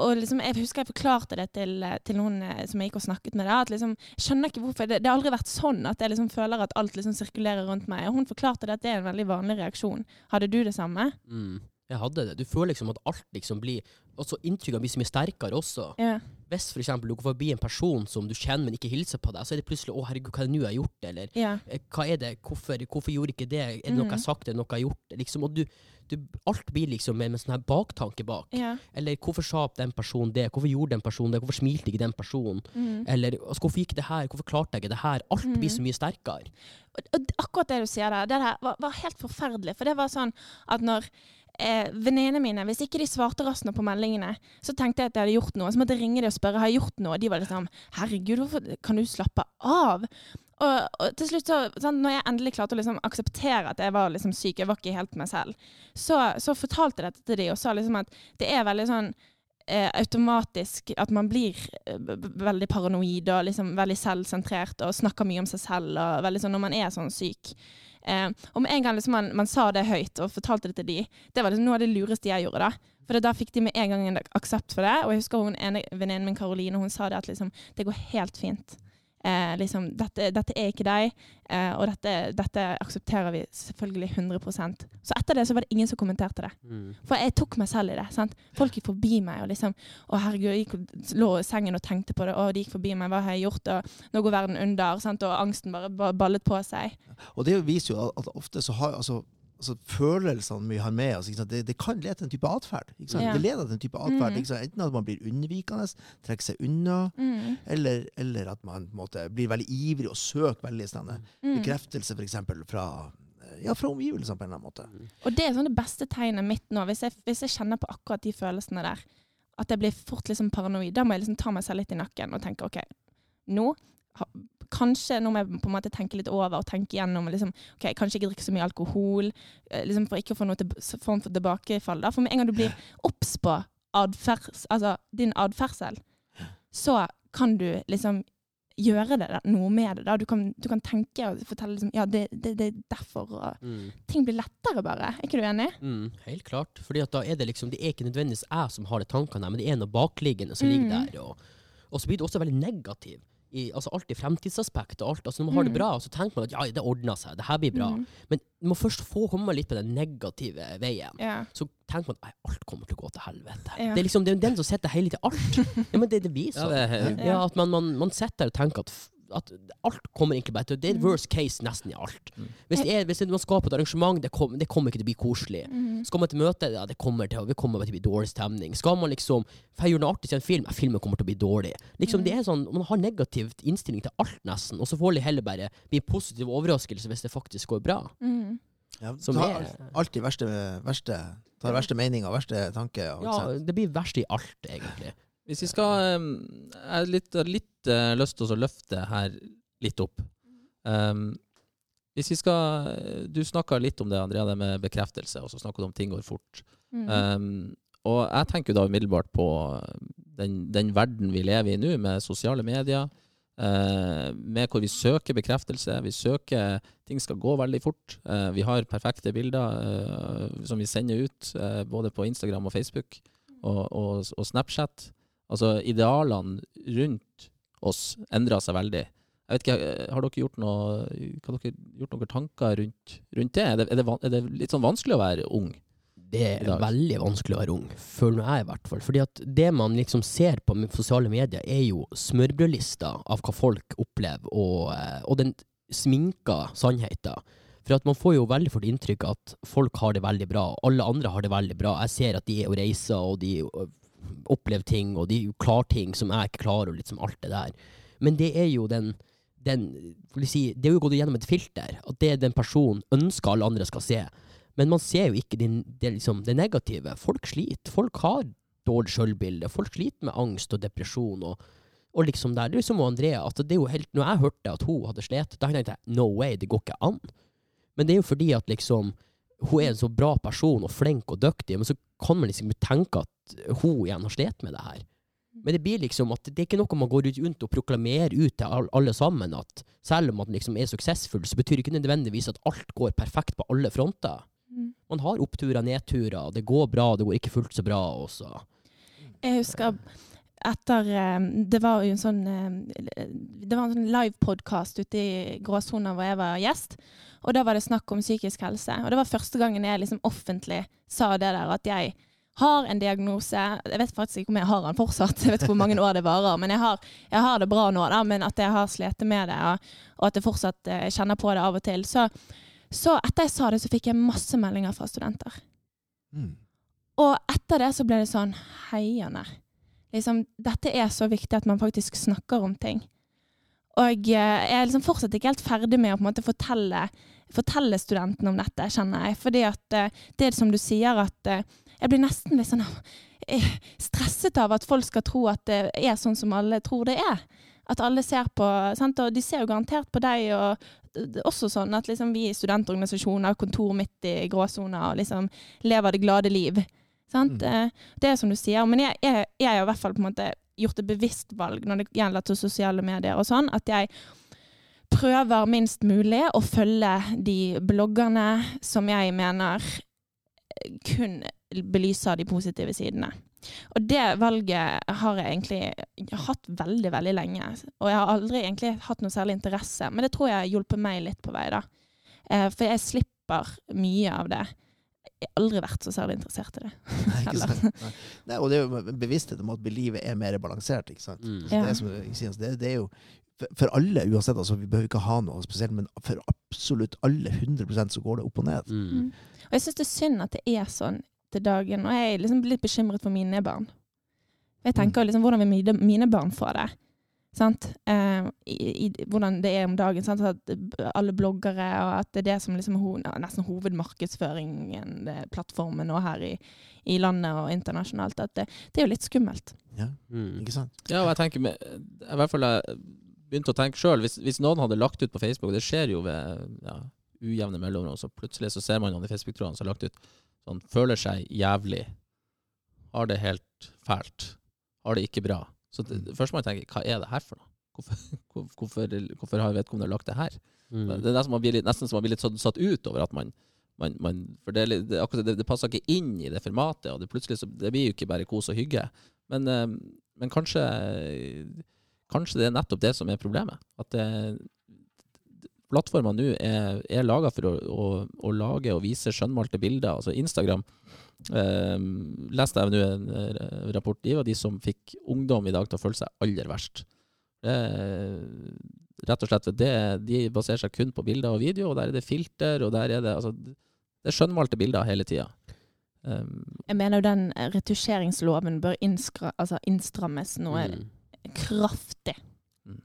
og liksom, jeg husker jeg forklarte det til, til noen eh, som jeg gikk og snakket med. Det, at liksom, jeg skjønner ikke hvorfor. Det, det har aldri vært sånn at jeg liksom føler at alt liksom sirkulerer rundt meg. Og hun forklarte det at det er en veldig vanlig reaksjon. Hadde du det samme? Mm. Jeg hadde det. Du føler liksom at alt liksom blir Altså Inntrykkene blir så mye sterkere også. Ja. Hvis for eksempel du går forbi en person som du kjenner, men ikke hilser på deg, så er det plutselig 'Å, herregud, hva er det nå jeg har gjort?' Eller ja. eh, 'Hva er det? Hvorfor, hvorfor gjorde ikke det? Er det noe jeg Mhm. har sagt? Er det noe jeg har gjort?' Liksom, og du, du, alt blir liksom med, en sånn her baktanke bak. ja. Eller 'Hvorfor sa den personen det? Hvorfor gjorde den personen det? Hvorfor smilte ikke den personen?' Mm. Eller altså, 'Hvorfor gikk det her? Hvorfor klarte jeg ikke det her?' Alt mm. blir så mye sterkere. Og, og akkurat det du sier der, det der var, var helt forferdelig. For det var sånn at når eh, venninnene mine, hvis ikke de svarte raskt nok på meldingene, så tenkte jeg at jeg hadde gjort noe. Så måtte jeg ringe dem og spørre har jeg gjort noe. Og de var liksom herregud, hvorfor kan du slappe av? Og, og til slutt, så, sånn, når jeg endelig klarte å liksom akseptere at jeg var liksom syk, jeg var ikke helt meg selv, så, så fortalte jeg dette til dem og sa liksom at det er veldig sånn eh, automatisk at man blir eh, veldig paranoid og liksom veldig selvsentrert og snakker mye om seg selv og veldig sånn når man er sånn syk. Eh, og med en gang liksom man, man sa det høyt og fortalte det til de, det var liksom noe av det lureste jeg gjorde da. For da fikk de med en gang en aksept for det. Og jeg husker hun ene venninnen min, Karoline, hun sa det at liksom, det går helt fint. Eh, liksom, dette, dette er ikke deg, eh, og dette, dette aksepterer vi selvfølgelig 100% Så etter det så var det ingen som kommenterte det. Mm. For jeg tok meg selv i det. sant? Folk gikk forbi meg og liksom Å, herregud, jeg gikk, lå i sengen og tenkte på det. Å, de gikk forbi meg, hva har jeg gjort? Og nå går verden under. sant? Og angsten bare, ballet på seg. Og det viser jo at ofte så har altså, altså, følelsene vi har med oss, ikke sant? Det, det kan lede til en type atferd. ikke sant? Ja. Det leder til en type atferd, Mm. ikke sant? Enten at man blir unnvikende, trekker seg unna, Mm. eller, eller at man på en måte, blir veldig ivrig og søker veldig sånn, Mm. bekreftelse for eksempel, fra, ja, fra omgivelsene på en eller annen måte. Og det er sånn det beste tegnet mitt nå, hvis jeg, hvis jeg kjenner på akkurat de følelsene der, at jeg blir fort liksom paranoid, da må jeg liksom ta meg selv litt i nakken og tenke ok, nå Kanskje nå må jeg på en måte tenke litt over og tenke gjennom liksom, ok, Kanskje ikke drikke så mye alkohol, eh, liksom for ikke å få noe til, form for tilbakefall. Da. For med en gang du blir obs på altså din atferdsel, så kan du liksom gjøre det, da, noe med det. Da. Du, kan, du kan tenke og fortelle liksom, ja, det, det, det er derfor. Og Mm. ting blir lettere, bare. Er ikke du enig? Mm, helt klart. Fordi at da er det liksom Det er ikke nødvendigvis jeg som har de tankene, men det er noe bakliggende som ligger Mm. der. Og, og så blir det også veldig negativ. I, altså alt i fremtidsaspekt og alt. Altså når man har det Mm. bra, så tenker man at ja, det ordner seg, det her blir bra. Mm. Men du må først få komme litt på den negative veien. yeah. Så tenker man at alt kommer til å gå til helvete. Yeah. Det er liksom det er den som setter hele til alt. [LAUGHS] Ja, men det, det blir sånn. er, Ja, at man, man, man sitter der og tenker at, at alt kommer egentlig bare til Det er Mm. worst case nesten i alt. Mm. Hvis, det er, hvis man skaper et arrangement, det, kom, det kommer ikke til å bli koselig. Mm. Skal man til møte, ja, det kommer til, det kommer til å bli dårlig stemning. Skal man liksom for jeg gjør noe artig til en film, ja, filmen kommer til å bli dårlig. Liksom, Mm. det er sånn, Man har negativ innstilling til alt, nesten, og så får det heller bare bli en positiv overraskelse hvis det faktisk går bra. Mm. Ja, Som ta er- alltid verste, verste, tar verste meninger, verste tanker. Ja, det blir verst i alt, egentlig. Hvis vi skal Jeg har litt, litt eh, lyst til å løfte her litt opp. Um, hvis vi skal Du snakka litt om det, Andrea, det med bekreftelse, og så snakka du om ting går fort. Mm. Um, og jeg tenker da umiddelbart på den, den verden vi lever i nå, med sosiale medier, Uh, med hvor vi søker bekreftelse. Vi søker Ting skal gå veldig fort. Uh, vi har perfekte bilder uh, som vi sender ut, både på Instagram og Facebook og, og, og Snapchat. Altså, idealene rundt oss endrer seg veldig. Jeg vet ikke, eh, Har dere gjort noe, har dere gjort noen tanker rundt, rundt det? Er det, er, det, er det litt sånn vanskelig å være ung? Det er veldig vanskelig å være ung, føler jeg i hvert fall. Fordi at det man liksom ser på sosiale medier, er jo smørbrødlister av hva folk opplever, og, eh, og den sminka sannheten. For at man får jo veldig fort inntrykk at folk har det veldig bra, alle andre har det veldig bra. Jeg ser at de er og reiser, og de opplever ting, og de klarer ting som jeg ikke klarer, og liksom alt det der. Men det er jo den, den si, Det er jo gått gjennom et filter, at det den personen ønsker alle andre skal se. Men man ser jo ikke det, det, liksom, det negative. Folk sliter. Folk har dårlig sjølbilde. Folk sliter med angst og depresjon. Og, og liksom der, det er liksom Andrea, at det er jo helt, når jeg hørte at hun hadde slitt, da tenkte jeg no way, det går ikke an. Men det er jo fordi at liksom hun er en så bra person og flink og dyktig, men så kan man liksom tenke at hun igjen har slitt med det her. Men det blir liksom at det er ikke noe man går rundt og proklamerer ut til alle sammen, at selv om man liksom er suksessfull, så betyr det ikke nødvendigvis at alt går perfekt på alle fronter. Mm. Man har oppturer, nedturer, det går bra, det går ikke fullt så bra også. Jeg husker etter eh, Det var jo en sånn eh, Det var en sånn livepodkast ute i gråsona hvor jeg var gjest. Og da var det snakk om psykisk helse. Og det var første gangen jeg liksom offentlig sa det der at jeg har en diagnose. Jeg vet faktisk ikke om jeg har den fortsatt, jeg vet ikke hvor mange år det varer. Men jeg har, jeg har det bra nå, da, men at jeg har slitt med det, og, at jeg fortsatt eh, kjenner på det av og til. Så, så etter jeg sa det, så fikk jeg masse meldinger fra studenter. Mm. Og etter det så ble det sånn heiende. Liksom, dette er så viktig at man faktisk snakker om ting. Og eh, jeg er liksom fortsatt ikke helt ferdig med å måte fortelle, fortelle studentene om dette, kjenner jeg. Fordi at eh, det som du sier, at jeg blir nesten litt sånn eh, stresset av at folk skal tro at det er sånn som alle tror det er. At alle ser på sant? Og de ser jo garantert på deg, og er også sånn at liksom vi i studentorganisasjoner, kontor midt i gråsona, og liksom lever det glade liv. Sant? Mm. Eh, Det er som du sier. Men jeg, jeg, jeg har i hvert fall på en måte gjort et bevisst valg når det gjelder til sosiale medier og sånn, at jeg prøver minst mulig å følge de bloggerne som jeg mener kun belyser de positive sidene. Og det valget har jeg egentlig hatt veldig, veldig lenge. Og jeg har aldri egentlig hatt noe særlig interesse, men det tror jeg har hjulpet meg litt på vei, da. Eh, For jeg slipper mye av det. Jeg har aldri vært så særlig interessert i det. Nei? Nei. Nei, og det er jo bevissthet om at livet er mer balansert. ikke sant? Mm. Så det, er som, det, det er jo for, for alle, uansett, altså vi behøver ikke ha noe spesielt, men for absolutt alle 100% så går det opp og ned. Mm. Og jeg syns det er synd at det er sånn til dagen, og jeg er liksom litt bekymret for mine barn. Jeg tenker liksom, hvordan vil mine, barn få det? Sant? Eh, i, i, hvordan det er om dagen. Sant? At alle bloggere, og at det er det som liksom ho nesten hovedmarkedsføringen, det, plattformen nå her i, i landet og internasjonalt. At det, det er jo litt skummelt. Ja, Mm. ikke sant? Ja, og jeg tenker med, I hvert fall jeg begynte å tenke sjøl, hvis, hvis noen hadde lagt ut på Facebook, det skjer jo ved ja, ujevne mellomrom, så plutselig så ser man noen i Facebook-trådene som har lagt ut sånn Føler seg jævlig. Har det helt fælt. Har det ikke bra. Så det, det første man tenker, hva er det her for noe? Hvorfor, [LAUGHS] hvor- hvorfor, hvorfor har vedkommende lagt det her? Mm. Det er nesten, man blir litt, nesten som man blir litt satt, satt ut over at man, man, man For det, det, det, det passer ikke inn i det formatet, og det, plutselig så, det blir jo ikke bare kos og hygge. Men, eh, men kanskje, kanskje det er nettopp det som er problemet. At det, plattformer nå er, er laga for å, å, å lage og vise skjønnmalte bilder. Altså Instagram eh, leste jeg nå en eh, rapport. i, var de som fikk ungdom i dag til å føle seg aller verst. Det, rett og slett det, de baserer seg kun på bilder og video, og der er det filter, og der er det altså, Det er skjønnmalte bilder hele tida. Um, Jeg mener jo den eh, retusjeringsloven bør innskra, altså innstrammes noe Mm. Kraftig. Mm.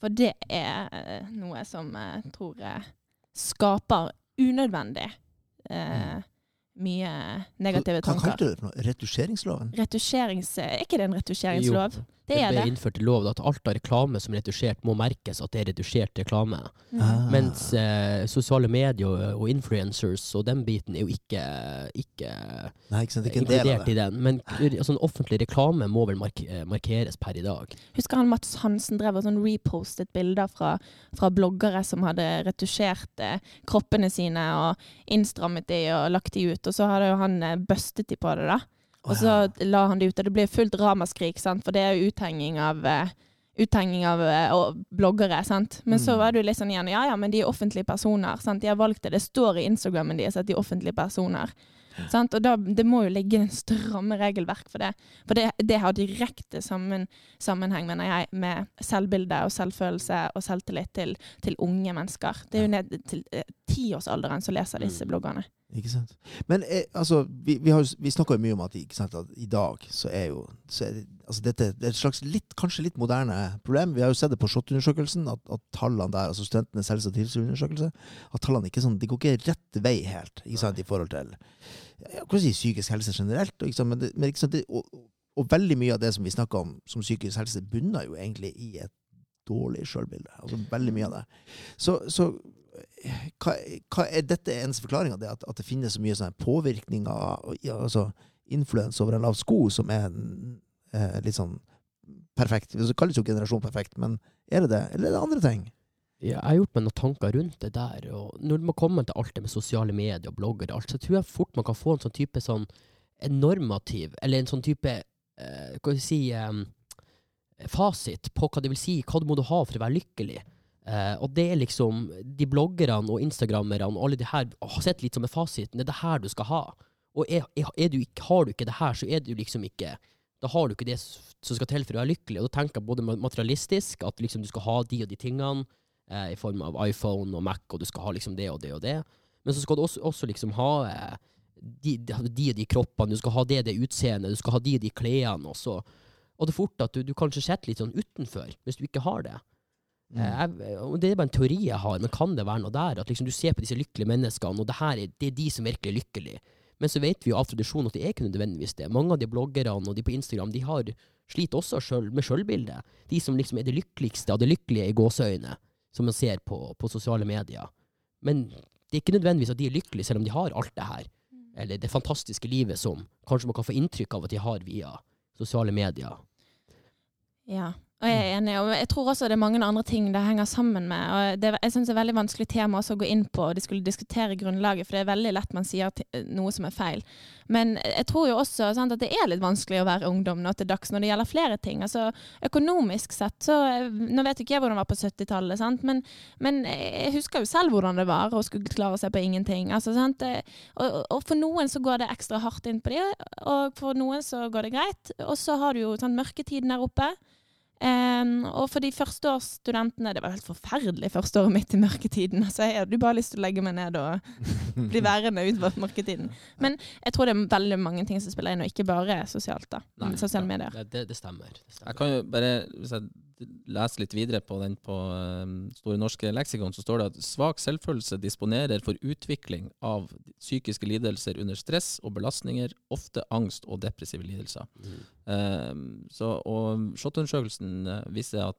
For det er eh, noe som jeg tror eh, skaper unødvendig eh, mye negative tanker. Hva kalte du det for noe? Retusjeringsloven? Retusjerings... Er ikke det en retusjeringslov? Jo, det er ble det. innført i lov at alt av reklame som er retusjert, må merkes at det er retusjert reklame. Mm. Ah. Mens eh, sosiale medier og, og influencers og den biten er jo ikke, ikke Nei, ikke sant? Er ikke en del av inkludert det. i den. Men altså, offentlig reklame må vel mark eh, markeres per i dag. Husker han Mats Hansen drev og sånn repostet bilder fra, fra bloggere som hadde retusjert eh, kroppene sine og innstrammet de og lagt de ut, og så hadde jo han eh, bustet de på det, da. Og så la han det ut, og det ble fullt ramaskrik, sant? for det er jo uthenging av eh, Uthenging av eh, og bloggere. sant? Men så Mm. var det jo litt sånn igjen Ja ja, men de er offentlige personer. sant? De har valgt det. Det står i Instagrammen deres at de er offentlige personer. Sant? Og da, Det må jo ligge en stramme regelverk for det. For det, det har direkte sammen, sammenheng, mener jeg, med selvbilde og selvfølelse og selvtillit til, til unge mennesker. Det er jo ned til eh, tiårsalderen som leser disse Mm. Ikke sant? Men eh, altså, vi, vi, har vi snakker jo mye om at, sant, at i dag så er jo så er altså dette det er et slags litt, kanskje litt moderne problem. Vi har jo sett det på SHoT-undersøkelsen, at, at tallene der, altså studentenes helse- og trivselsundersøkelse, at tallene ikke sånn, de går ikke rett vei helt ikke sant, i forhold til jeg kan si psykisk helse generelt. Ikke sant, men det, men ikke sant, det, og, og veldig mye av det som vi snakker om som psykisk helse, bunner jo egentlig i et dårlig sjølbilde. Altså veldig mye av det. Så, så hva, hva er dette eneste forklaringa, det at, at det finnes så mye sånn påvirkning av ja, altså influens over en lav sko, som er eh, litt sånn perfekt? Det kalles jo generasjon perfekt, men er det det, eller er det andre ting? Jeg har gjort meg noen tanker rundt det der. og Når man kommer til alt det med sosiale medier og blogger, og alt, så tror jeg fort man kan få en sånn type sånn normativ, eller en sånn type eh, Hva skal vi si eh, Fasit på hva det vil si, hva du må ha for å være lykkelig. Eh, og det er liksom De bloggerne og instagrammerne og alle de her har sett litt som en fasit. Det er det her du skal ha. Og er, er, du har du ikke det her, så er du liksom ikke Da har du ikke det som skal til for å være lykkelig. Og da tenker jeg både materialistisk, at liksom du skal ha de og de tingene eh, i form av iPhone og Mac, og du skal ha liksom det og det og det. Men så skal du også, også liksom ha eh, de, de, de og de kroppene, du skal ha det og det utseendet, du skal ha de og de klærne. Og så og det er fort at du, du kanskje sitter litt sånn utenfor, hvis du ikke har det. Mm. Eh, jeg, det er bare en teori jeg har, men kan det være noe der? At liksom du ser på disse lykkelige menneskene, og det her er, det er de som virkelig er lykkelige. Men så vet vi jo av tradisjon at det er ikke nødvendigvis det. Mange av de bloggerne og de på Instagram de har sliter også selv, med sjølbildet. De som liksom er det lykkeligste av det lykkelige i gåseøyne, som man ser på, på sosiale medier. Men det er ikke nødvendigvis at de er lykkelige selv om de har alt det her. Eller det fantastiske livet som kanskje man kan få inntrykk av at de har via sosiale medier. Ja, og jeg er enig. Og jeg tror også det er mange andre ting det henger sammen med. Og det, jeg syns det er veldig vanskelig tema også å gå inn på og de skulle diskutere grunnlaget, for det er veldig lett man sier noe som er feil. Men jeg tror jo også sant, at det er litt vanskelig å være ungdom nå til dags når det gjelder flere ting. Altså Økonomisk sett så Nå vet ikke jeg hvordan det var på 70-tallet. Men, men jeg husker jo selv hvordan det var å skulle klare seg på ingenting. Altså, sant? Og, og for noen så går det ekstra hardt inn på det, og for noen så går det greit. Og så har du jo sant, mørketiden der oppe. Em, og for de førsteårsstudentene Det var helt forferdelig første året mitt i mørketiden. Altså, jeg hadde bare lyst til å legge meg ned og [LAUGHS] bli værende utover mørketiden. Men jeg tror det er veldig mange ting som spiller inn, og ikke bare sosialt. da. Nei, Sosiale medier. Det, det, det stemmer. Det stemmer. Jeg kan jo bare, hvis jeg leser litt videre på den på um, Store norske leksikon, så står det at svak selvfølelse disponerer for utvikling av psykiske lidelser under stress og belastninger, ofte angst og depressive lidelser. Mm. Um, så, og SHoT-undersøkelsen eh, viser at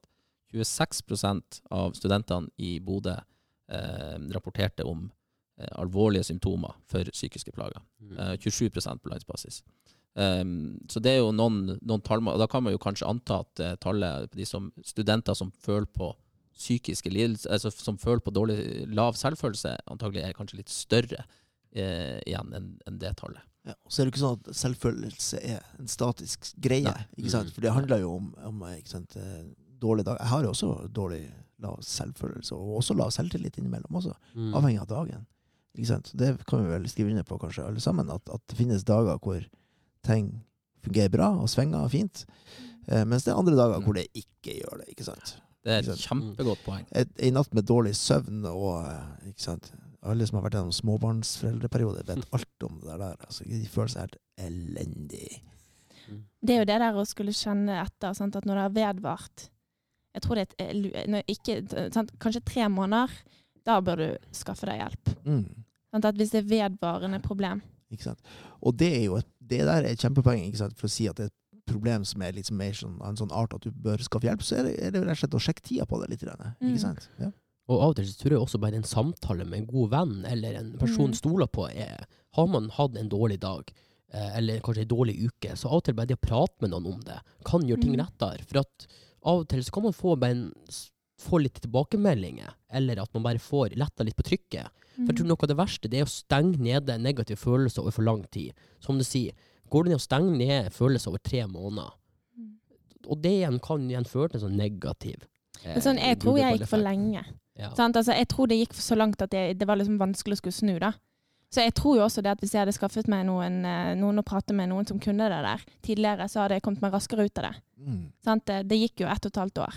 26% av studentene i Bodø eh, rapporterte om eh, alvorlige symptomer for psykiske plager. Mm. Eh, 27% på landsbasis. Um, så det er jo noen, noen tall, og da kan man jo kanskje anta at uh, tallet på de som, studenter som føler på psykiske lidelser, altså som føler på dårlig, lav selvfølelse, antagelig er kanskje litt større uh, igjen enn en det tallet. Ja, og så er det ikke sånn at selvfølelse er en statisk greie. Nei. ikke sant? Mm. For det handler jo om, om ikke sant, dårlig dag. Jeg har jo også dårlig lav selvfølelse, og også lav selvtillit innimellom. også, Mm. Avhengig av dagen. Ikke sant? Det kan vi vel skrive under på, kanskje, alle sammen. At, at det finnes dager hvor ting fungerer bra og svinger fint. Eh, mens det er andre dager hvor det ikke gjør det. ikke sant? Det er et kjempegodt poeng. Ei natt med dårlig søvn og eh, ikke sant? Alle som har vært gjennom småbarnsforeldreperiode, vet alt om det der. Altså, de føler seg helt elendig. Det er jo det der å skulle kjenne etter, sant? at når det har vedvart Jeg tror det er et, eh, ikke, sant? Kanskje tre måneder, da bør du skaffe deg hjelp. Mm. Sant? At hvis det er vedvarende problem. Ikke sant? Og det, er jo et, det der er et kjempepoeng ikke sant? for å si at det er et problem som er sånn mer sånn, en sånn art at du bør skaffe hjelp, så er det, er det rett og slett å sjekke tida på det litt. Mm. Ikke sant? Ja. Og av og til så tror jeg også bare en samtale med en god venn eller en person Mm. stoler på er Har man hatt en dårlig dag, eh, eller kanskje en dårlig uke, så av og til bare det å prate med noen om det kan gjøre ting Mm. lettere. For at av og til så kan man få, bare en, få litt tilbakemeldinger, eller at man bare får letta litt på trykket. For jeg tror noe av det verste det er å stenge nede negative følelser over for lang tid. Som du sier, går det ned å stenge ned følelser over tre måneder, Mm. og det igjen kan igjen føre til en sånn negativ eh, Men sånn, jeg tror jeg gikk for lenge. Ja. Sant? Altså, jeg tror det gikk så langt at det, det var liksom vanskelig å skulle snu. da. Så jeg tror jo også det at hvis jeg hadde skaffet meg noen, eh, noen å prate med, noen som kunne det der tidligere, så hadde jeg kommet meg raskere ut av det. Mm. Sant? Det, det gikk jo ett og et halvt år.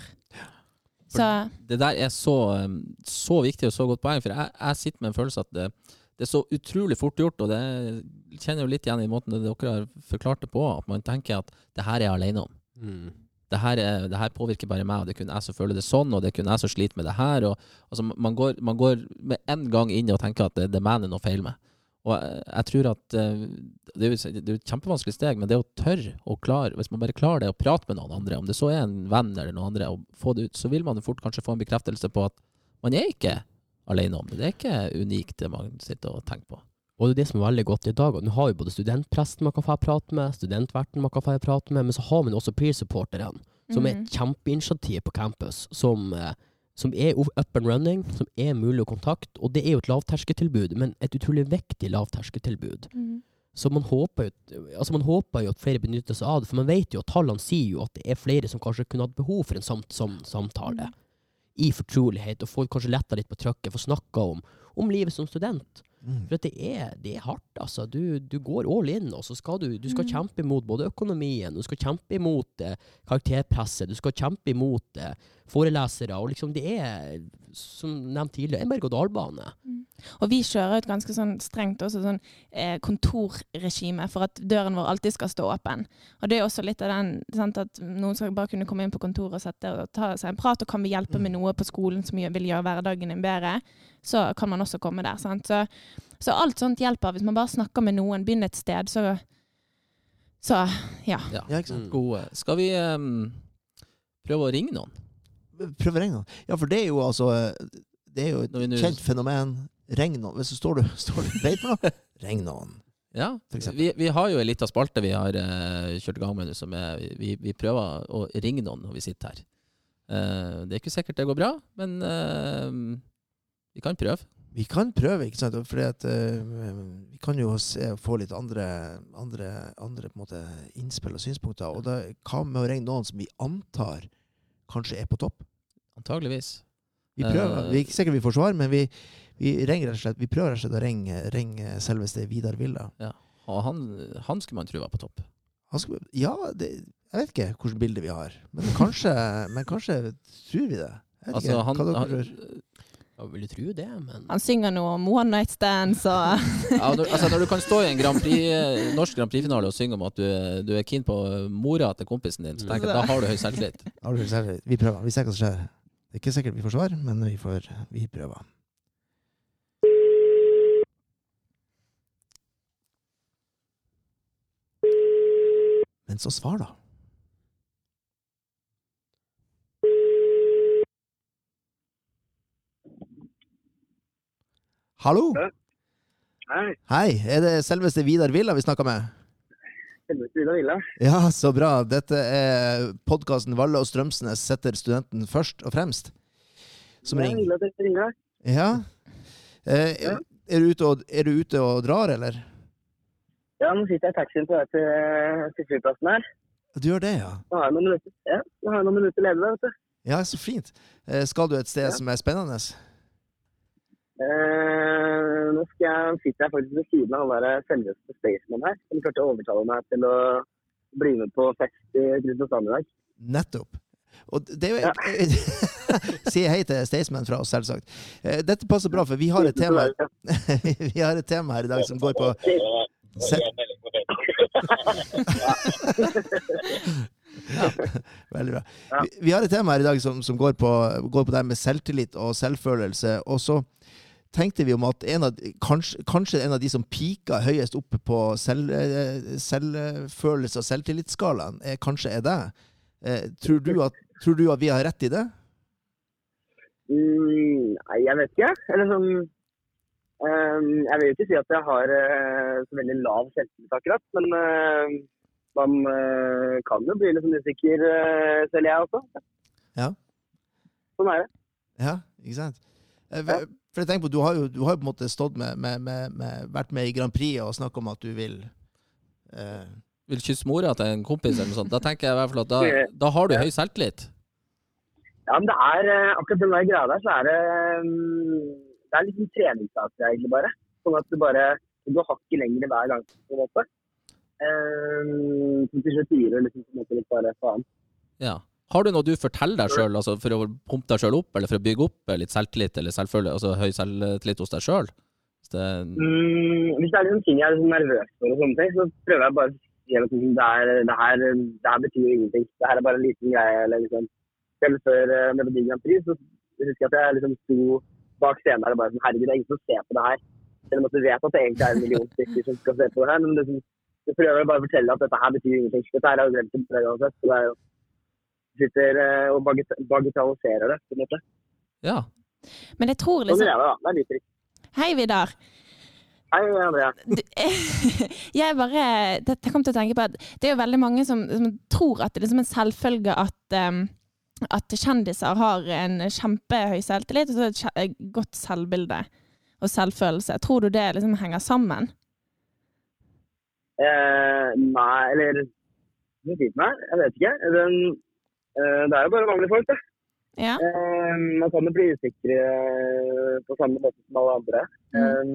Så Det der er så, um, så viktig og så godt poeng, for jeg, jeg sitter med en følelse at det, det er så utrolig fort gjort, og det kjenner jo litt igjen i måten dere har forklart det på, at man tenker at det her er jeg alene om. Mm. Det her, er, det her påvirker bare meg, og det er kun jeg som føler det sånn, og det er kun jeg som sliter med det her. Og, altså, man, går, man går med en gang inn og tenker at det, det er meg det er noe feil med. Og jeg, jeg tror at eh, det er, jo, det er jo et kjempevanskelig steg, men det å tørre å klare, hvis man bare klarer det å prate med noen andre, om det så er en venn eller noen andre, og få det ut, så vil man jo fort kanskje få en bekreftelse på at man er ikke alene om det. Det er ikke unikt det man sitter og tenker på. Og det er det som er veldig godt i dag. og Nå har vi både studentpresten man kan få prate med, studentverten man kan få prate med, men så har vi også peer-supporterne, som er mm. et kjempeinitiativ på campus, som, eh, som er up and running, som er mulig å kontakte. Og det er jo et lavterskeltilbud, men et utrolig viktig lavterskeltilbud. Mm. Så man håper, jo, altså man håper jo at flere benytter seg av det, for man vet jo at tallene sier jo at det er flere som kanskje kunne hatt behov for en samt, sam, samtale. I fortrolighet, og får kanskje letta litt på trykket, får snakka om, om livet som student. Mm. For at det er, det er hardt, altså. Du, du går all in, og så skal du, du skal Mm. kjempe imot både økonomien, du skal kjempe imot eh, karakterpresset, du skal kjempe imot eh, forelesere, og liksom det er, som nevnt tidligere, en berg-og-dal-bane. Og vi kjører et ganske sånn strengt også sånn, eh, kontorregime for at døren vår alltid skal stå åpen. Og det er også litt av den sant, at noen skal bare kunne komme inn på kontoret og sette og ta seg en prat, og kan vi hjelpe med noe på skolen som vil gjøre hverdagen din bedre, så kan man også komme der. Sant? Så, så alt sånt hjelper. Hvis man bare snakker med noen, begynner et sted, så, så ja. Ja. Ja, ikke sant? Mm. Gode. Skal vi um, prøve å ringe noen? Prøve å ringe noen. Ja, for det er jo altså Det er jo Når vi et nå- kjent fenomen. Ring noen. Hvis du står du [LAUGHS] står du vet for noe, ring noen. Ja, vi, vi har jo ei lita spalte vi har uh, kjørt i gang med nå, som er vi, vi prøver å ringe noen når vi sitter her. Uh, det er ikke sikkert det går bra, men eh, vi kan prøve. Vi kan prøve, ikke sant? Fordi at uh, vi kan jo se, få litt andre, andre, andre måte, innspill og synspunkter. Og da, hva med å ringe noen som vi antar kanskje er på topp? Antageligvis. Vi prøver. Eh, Vi er ikke sikkert vi får svar, men vi, vi, slett, vi prøver rett og slett å ringe, ringe selveste Vidar Villa. Og han, han skulle man tro var på topp. Han skal, ja, det, Jeg vet ikke hvilket bilde vi har, men kanskje, men kanskje tror vi det. Jeg vet Altså, ikke. han, Hva dere han, tror? Jeg vil tro det, men Han synger noe om one night stands [LAUGHS] og ja, når, altså, når du kan stå i en Grand Prix, eh, norsk Grand Prix-finale og synge om at du, du er keen på mora til kompisen din, så tenker jeg at da har du høy selvtillit. [LAUGHS] Har du selv- Vi prøver. Vi ser hva som skjer. Det er ikke sikkert vi får svar, men vi, får, vi prøver. Men så svar, da. Hallo? Hei, Hei, er det selveste Vidar Villa vi snakker med? Selveste Vidar Villa. Ja, så bra. Dette er podkasten Valle og Strømsnes setter studenten først og fremst. Som ringer. at dere ringer. Ja. Eh, er, du ute og, er du ute og drar, eller? Ja, nå sitter jeg i taxien på vei til, til flyplassen her. Du gjør det, ja. Nå har jeg noen minutter, ja, jeg noen minutter ledig, vet du. Ja, så fint. Eh, skal du et sted Ja. som er spennende? Eh, nå jeg, sitter jeg faktisk ved siden av han der selveste Staysman her, som klarte å overtale meg til å bli med på fest i Kristiansand i dag. Nettopp. Og det er jo [LAUGHS] Si hei til Staysman fra oss, selvsagt. Eh, Dette passer bra, for vi har et tema [LAUGHS] Vi har et tema her i dag som går på se- [LAUGHS] Veldig bra. Vi, vi har et tema her i dag som, som går, på, går på det med selvtillit og selvfølelse. Og så tenkte vi om at en av, kanskje, kanskje en av de som piker høyest oppe på selv, eh, selvfølelse- og selvtillitsskalaen, er, kanskje er deg. Eh, tror, du at, tror du at vi har rett i det? Mm, nei, jeg vet ikke. Eller sånn eh, Jeg vil ikke si at jeg har uh, så veldig lav selvtillit akkurat, men uh, man uh, kan jo bli litt sånn usikker eh, selv, jeg også. Ja. Sånn er det. Ja, ikke sant? Eh, For jeg tenker på, Du har jo, du har jo på en måte stått med, med, med, med vært med i Grand Prix og snakket om at du vil eh, Vil kysse mora til en kompis eller noe sånt. Da tenker jeg i hvert fall at da, da har du høy selvtillit. Ja, men det er eh, akkurat den der greia der, så er det mm, Det er liksom treningssak, egentlig bare. Sånn at du bare Du går hakket lenger hver gang, på en måte. Um, til slutt gir du liksom på en måte litt bare faen. Ja. Har du noe du forteller deg sjøl, altså for å pumpe deg sjøl opp, eller for å bygge opp litt selvtillit, eller selvfølgelig, altså høy selvtillit hos deg sjøl? Mm, hvis det er liksom ting jeg er liksom nervøs for, og sånne ting, så prøver jeg bare å si at det, er, det, her, det her betyr ingenting. Det her er bare en liten greie. Eller liksom. Selv før uh, Melodi Grand Prix så husker jeg at jeg liksom sto bak scenen der og bare sånn Herregud, det er ingen som ser på det her. Selv om du vet at det egentlig er en million stykker som skal se på det her. Men liksom, du prøver bare å fortelle at dette her betyr ingenting. Dette her er jo glemt uansett. Så det er jo sitter uh, og bagate- bagatelliserer det, på en måte. Ja. Men jeg tror Sånn liksom Sånn er det, da. Det er litt trist. Hei, Vidar. Hei, Andrea. Du, [LAUGHS] jeg bare det, Jeg kom til å tenke på at det er jo veldig mange som, som tror at det er liksom en selvfølge at um, at kjendiser har en kjempehøy selvtillit og så et godt selvbilde og selvfølelse. Tror du det liksom henger sammen? Eh, nei, eller? Jeg vet ikke. Den, eh, det er jo bare vanlige folk, det. Ja. Eh, man kan jo bli usikker eh, på samme måte som alle andre. Mm.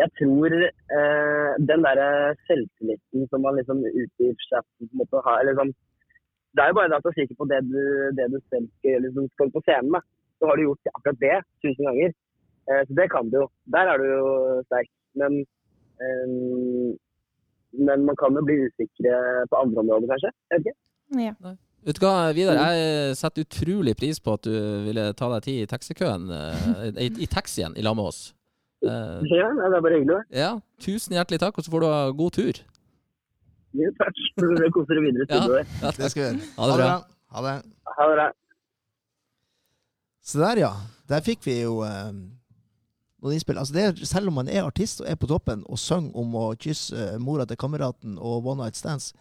jeg tror eh, den derre selvtilliten som man liksom utgir seg på en måte å ha eller sånn, Det er jo bare det at du er sikker på det du, det du selv skal gjøre liksom, skal på scenen med. Så har du gjort akkurat det tusen ganger. Eh, så det kan du jo. Der er du jo sterk. Men eh, men man kan jo bli usikre på andre områder, kanskje. Jeg vet ikke. ja. Vet du hva, Vidar, jeg setter utrolig pris på at du ville ta deg tid i taxikøen, eh, i, i taxien, i lag med oss. Uh, Ja, det er bare hyggelig. ja, tusen hjertelig takk, og så får du ha god tur. Jo, Takk. Så koser dere videre Ja. Ja, Det skal vi gjøre. Ha det bra. Ha det. Ha det bra. Så der, ja. Der fikk vi jo eh, noen innspill. Altså det er, selv om man er artist og er på toppen og synger om å kysse eh, mora til kameraten og one night stands,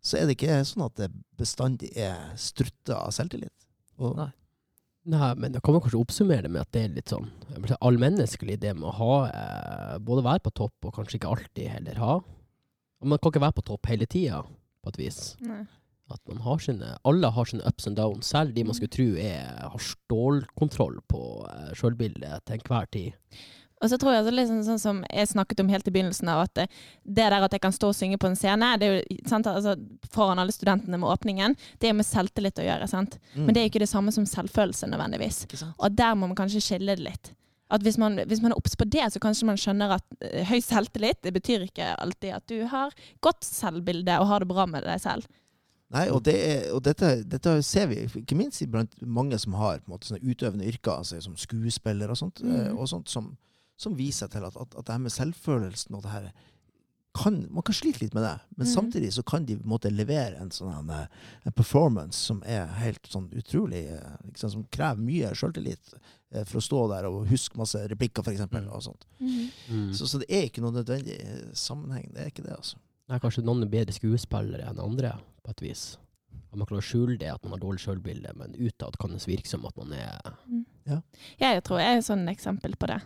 så er det ikke sånn at det bestandig er strutta av selvtillit. Og, Nei. Nei, men da kan man kanskje oppsummere det med at det er litt sånn allmenneskelig, det med å ha eh, Både være på topp og kanskje ikke alltid heller ha. Og man kan ikke være på topp hele tida, på et vis. Nei. At man har sine Alle har sine ups and downs. Selv de man skulle tro er, har stålkontroll på eh, sjølbildet til enhver tid. Og så tror jeg altså liksom sånn som jeg snakket om helt i begynnelsen av at det, det der at jeg kan stå og synge på en scene det er jo, sant, altså, foran alle studentene med åpningen, det er med selvtillit å gjøre. sant? Mm. Men det er jo ikke det samme som selvfølelse nødvendigvis. Og der må man kanskje skille det litt. At hvis man, hvis man er obs på det, så kanskje man skjønner at uh, høy selvtillit det betyr ikke alltid at du har godt selvbilde og har det bra med deg selv. Nei, og, det er, og dette, dette ser vi ikke minst blant mange som har på en måte, sånne utøvende yrker, altså som skuespiller og sånt, Mm. eh, og sånt som, som viser til at, at, at det her med selvfølelsen og det her kan, Man kan slite litt med det, men Mm. samtidig så kan de på en måte levere en sånn en, eh, performance som er helt sånn utrolig eh, sant, Som krever mye sjøltillit eh, for å stå der og huske masse replikker, f.eks. Mm. Og sånt. Mm. Så, så det er ikke noe nødvendig sammenheng. Det er ikke det, altså. Nei, kanskje noen er bedre skuespillere enn andre, på et vis. At man klarer å skjule det, at man har dårlig sjølbilde, men utad kan det virke som at man er Jeg tror jeg er et sånn eksempel på det.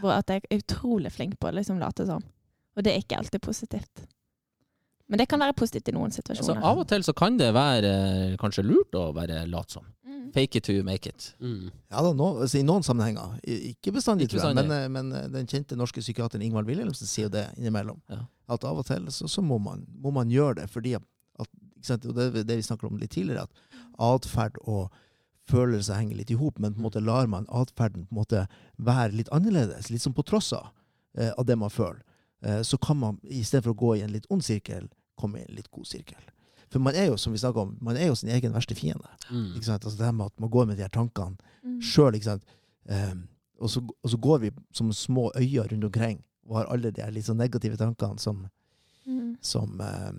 Hvor at jeg er utrolig flink på å liksom late som. Og det er ikke alltid positivt. Men det kan være positivt i noen Altså, situasjoner. av og til så kan det være eh, kanskje lurt å være latsom. Mm. Fake it to make it. mm. Ja da, no, altså, I noen sammenhenger. Ikke bestandig, Ikke tror jeg. Men, eh, men eh, den kjente norske psykiateren Ingvald Wilhelmsen sier jo det innimellom. Ja. At av og til så, så må, man, må man gjøre det fordi at, at ikke sant? Og det det vi snakket om litt tidligere, at atferd og følelser henger litt i hop, men på en måte lar man atferden på en måte være litt annerledes, litt som på tross av, eh, av det man føler. Eh, så kan man, i stedet for å gå i en litt ond sirkel, komme i en litt god sirkel. For man er jo, som vi om, man er jo sin egen verste fiende. Mm. Ikke sant? Altså det her med at man går med de her tankene Mm. sjøl. Ehm, og, så, og så går vi som små øyer rundt omkring og har alle de her litt sånn negative tankene som, Mm. som, eh,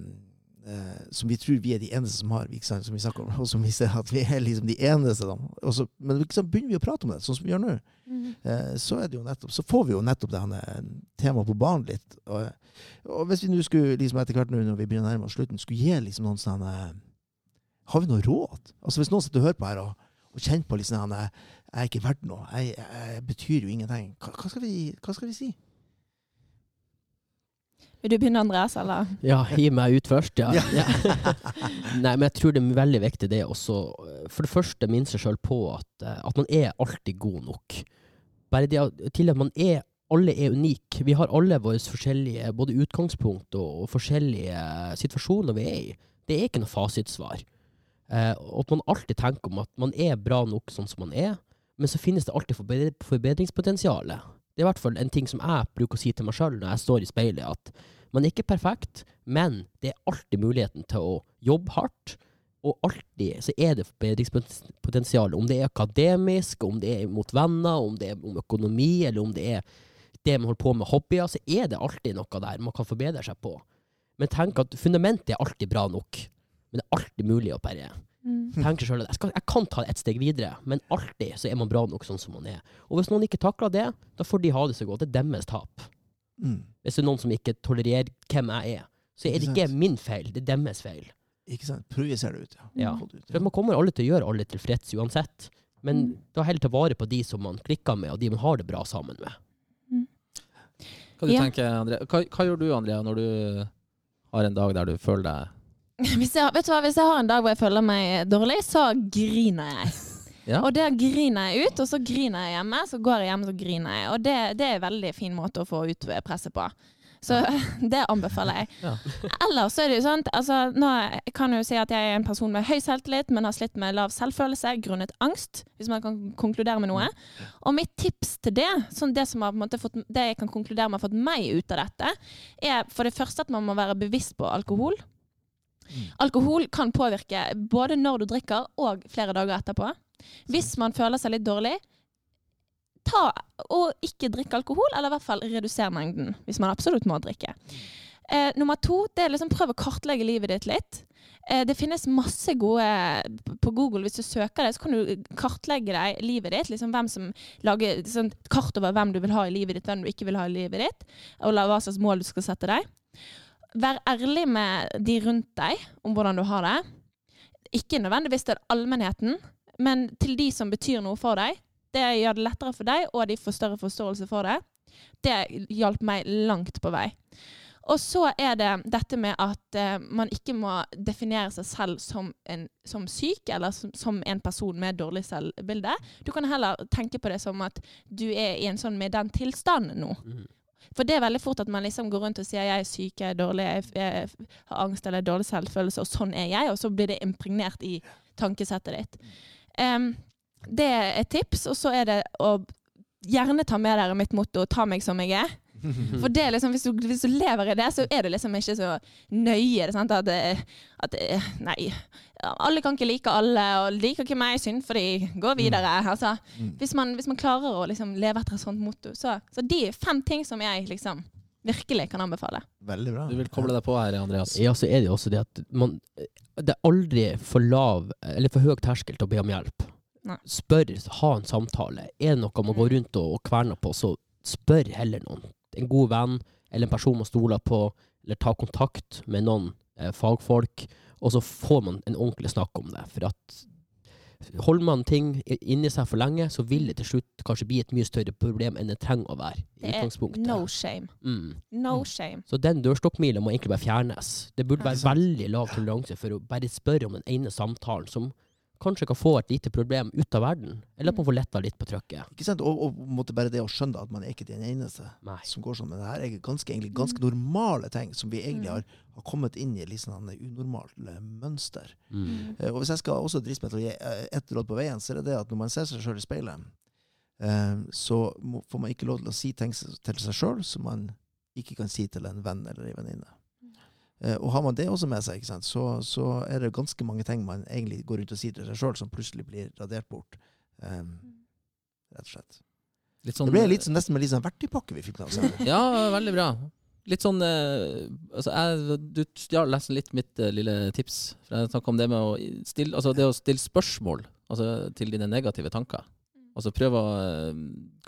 som vi tror vi er de eneste som har, som vi snakker om, og som vi ser at vi er liksom de eneste. Så, men sant, begynner vi å prate om det, sånn som vi gjør nå, Mm. eh, så, er det jo nettopp, så får vi jo nettopp det temaet på banen litt. Og, og hvis vi nå skulle, liksom etter hvert nå når vi begynner å nærme oss slutten, skulle gi liksom noen sånne Har vi noe råd? Altså Hvis noen sitter og hører på her og, og kjenner på liksom, sånn Jeg er ikke verdt noe. Jeg, jeg, jeg betyr jo ingenting. Hva, hva, skal vi, hva skal vi si? Vil du begynne, Andreas? Eller? Ja, hiv meg ut først, [LAUGHS] ja. Ja. Nei, men jeg tror det er veldig viktig det også. For det første minne seg sjøl på at, eh, at man er alltid god nok. Bare det til at man er alle er unike. Vi har alle våre forskjellige både utgangspunkt og, og forskjellige situasjoner vi er i. Det er ikke noe fasitsvar. Eh, at man alltid tenker om at man er bra nok sånn som man er, men så finnes det alltid forbedre, forbedringspotensial. Det er i hvert fall en ting som jeg bruker å si til meg sjøl når jeg står i speilet, at man er ikke perfekt, men det er alltid muligheten til å jobbe hardt. Og alltid så er det forbedringspotensial, om det er akademisk, om det er mot venner, om det er om økonomi, eller om det er det man holder på med hobbyer, så er det alltid noe der man kan forbedre seg på. Men tenk at fundamentet er alltid bra nok. Men det er alltid mulig å bare Mm. Tenker selv at jeg, skal, jeg kan ta det et steg videre, men alltid så er man bra nok sånn som man er. Og hvis noen ikke takler det, da får de ha det så godt. Det er deres tap. Mm. Hvis det er noen som ikke tolererer hvem jeg er, så er det Ikke min feil, det er deres feil. Ikke sant? Projiser det ut. Ja. ja. For Man kommer alle til å gjøre alle tilfreds uansett. Men Mm. da heller ta vare på de som man klikker med, og de man har det bra sammen med. Hva du Ja. tenker, Hva, hva gjør du, Andrea, når du har en dag der du føler deg Hvis jeg, vet du hva, hvis jeg har en dag hvor jeg føler meg dårlig, så griner jeg. Ja. Og der griner jeg ut, og så griner jeg hjemme. Så går jeg hjem og så griner jeg. Og det, det er en veldig fin måte å få ut presset på. Så [LAUGHS] det anbefaler jeg. Ja. Ellers så er det jo sånn altså, nå jeg kan jeg jo si at jeg er en person med høy selvtillit, men har slitt med lav selvfølelse grunnet angst, hvis man kan konkludere med noe. Og mitt tips til det, sånn det, som har, måte, fått, det jeg kan konkludere med har fått meg ut av dette, er for det første at man må være bevisst på alkohol. Alkohol kan påvirke både når du drikker og flere dager etterpå. Hvis man føler seg litt dårlig, ta og ikke drikk alkohol, eller i hvert fall redusere mengden, hvis man absolutt må drikke. Eh, nummer to, det er liksom prøv å kartlegge livet ditt litt. Eh, det finnes masse gode På Google, hvis du søker det, så kan du kartlegge deg livet ditt. Liksom hvem som lager sånn, kart over hvem du vil ha i livet ditt, hvem du ikke vil ha i livet ditt, og hva slags mål du skal sette deg. Vær ærlig med de rundt deg om hvordan du har det. Ikke nødvendigvis til allmennheten, men til de som betyr noe for deg. Det gjør det lettere for deg, og de får større forståelse for det. Det hjalp meg langt på vei. Og så er det dette med at eh, man ikke må definere seg selv som, en, som syk, eller som, som en person med dårlig selvbilde. Du kan heller tenke på det som at du er i en sånn med den tilstanden nå. Mhm. For det er veldig fort at man liksom går rundt og sier jeg er syk, jeg er dårlig, jeg, jeg har angst eller dårlig selvfølelse, og sånn er jeg. Og så blir det impregnert i tankesettet ditt. Um, det er et tips. Og så er det å gjerne ta med dere mitt motto 'ta meg som jeg er'. [LAUGHS] For det er liksom, hvis du, hvis du lever i det, så er det liksom ikke så nøye. Det, sant? At, at Nei. Alle kan ikke like alle, og liker ikke meg, synd for de. Gå videre. Altså, Mm. hvis, man, hvis man klarer å liksom leve etter et sånt motto. Så, så de fem ting som jeg liksom virkelig kan anbefale. Veldig bra. Du vil koble deg på her, Andreas? Ja, så er det jo også det at man Det er aldri for lav eller for høy terskel til å be om hjelp. Nei. Spør, ha en samtale. Er det noe man går rundt og, og kverner på, så spør heller noen. En god venn eller en person man stoler på, eller ta kontakt med noen eh, fagfolk, og så får man en ordentlig snakk om det. For at holder man ting inni seg for lenge, så vil det til slutt kanskje bli et mye større problem enn det trenger å være. i Det er no shame. Mm. No shame. Så den dørstokkmila må egentlig bare fjernes. Det burde være veldig lav toleranse for å bare spørre om den ene samtalen som kanskje kan få et lite problem ut av verden, eller at man får letta litt på trykket. Ikke sant? Og, og bare det å skjønne at man er ikke den eneste Nei. som går sånn. Men det her er ganske, egentlig, ganske normale ting som vi egentlig Mm. har, har kommet inn i litt sånn unormalt eh, mønster. Mm. Uh, Og hvis jeg skal også driste meg til å gi eh, ett råd på veien, så er det det at når man ser seg sjøl i speilet, uh, så må, får man ikke lov til å si ting til seg sjøl som man ikke kan si til en venn eller ei venninne. Eh, Og har man det også med seg, ikke sant, så, så er det ganske mange ting man egentlig går rundt og sier til seg sjøl, som plutselig blir radert bort. Um, Rett og slett. Sånn, Det ble litt, sånn- nesten med litt sånn verktøypakke vi fikk med oss. [LAUGHS] Ja, veldig bra. Litt sånn eh, altså jeg, Du stjal nesten litt mitt eh, lille tips. For Jeg snakka om det med å stille, altså det å stille spørsmål altså til dine negative tanker. Altså prøve å eh,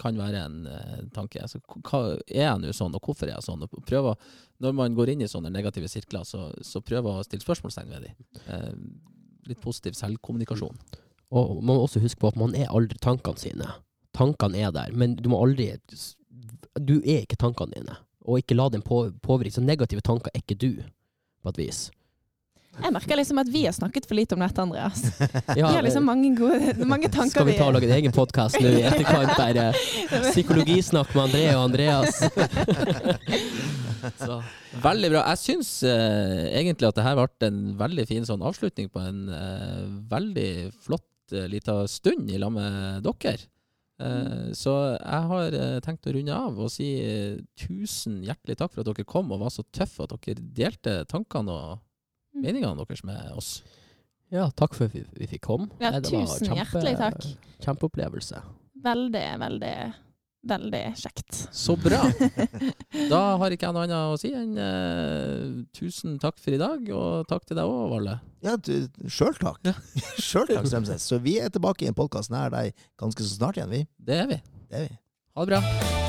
Kan være en eh, tanke. Altså, hva, er jeg nå sånn, og hvorfor er jeg sånn? Og prøve, å- når man går inn i sånne negative sirkler, så, så prøve å stille spørsmålstegn ved dem. Eh, litt positiv selvkommunikasjon. Og man må også huske på at man er aldri tankene sine. Tankene er der, men du må aldri Du er ikke tankene dine. Og ikke la dem på, påvirke. Så negative tanker er ikke du, på et vis. Jeg merker liksom at vi har snakket for lite om dette, Andreas. [LAUGHS] Ja, Vi har liksom mange, gode, mange tanker. Skal vi ta og lage en egen podkast nå i [LAUGHS] etterkant? Bare psykologisnakk med André og Andreas. [LAUGHS] Så, veldig bra. Jeg syns uh, egentlig at det her ble en veldig fin sånn avslutning på en uh, veldig flott uh, lita stund i lag med dere. Eh, så jeg har eh, tenkt å runde av og si eh, tusen hjertelig takk for at dere kom og var så tøffe at dere delte tankene og Mm. Meningene deres med oss. Ja, takk for at vi, vi fikk komme. Ja, Nei, det var tusen hjertelig takk. Kjempeopplevelse. Veldig, veldig, veldig kjekt. Så bra! [LAUGHS] Da har ikke jeg noe annet å si enn uh, tusen takk for i dag, og takk til deg òg, Valle. Ja, sjøl takk. Sjøl [LAUGHS] takk, Strømsnes. Så vi er tilbake i en podkast nær deg ganske så snart igjen, vi. Det er vi. Det er vi. Ha det bra.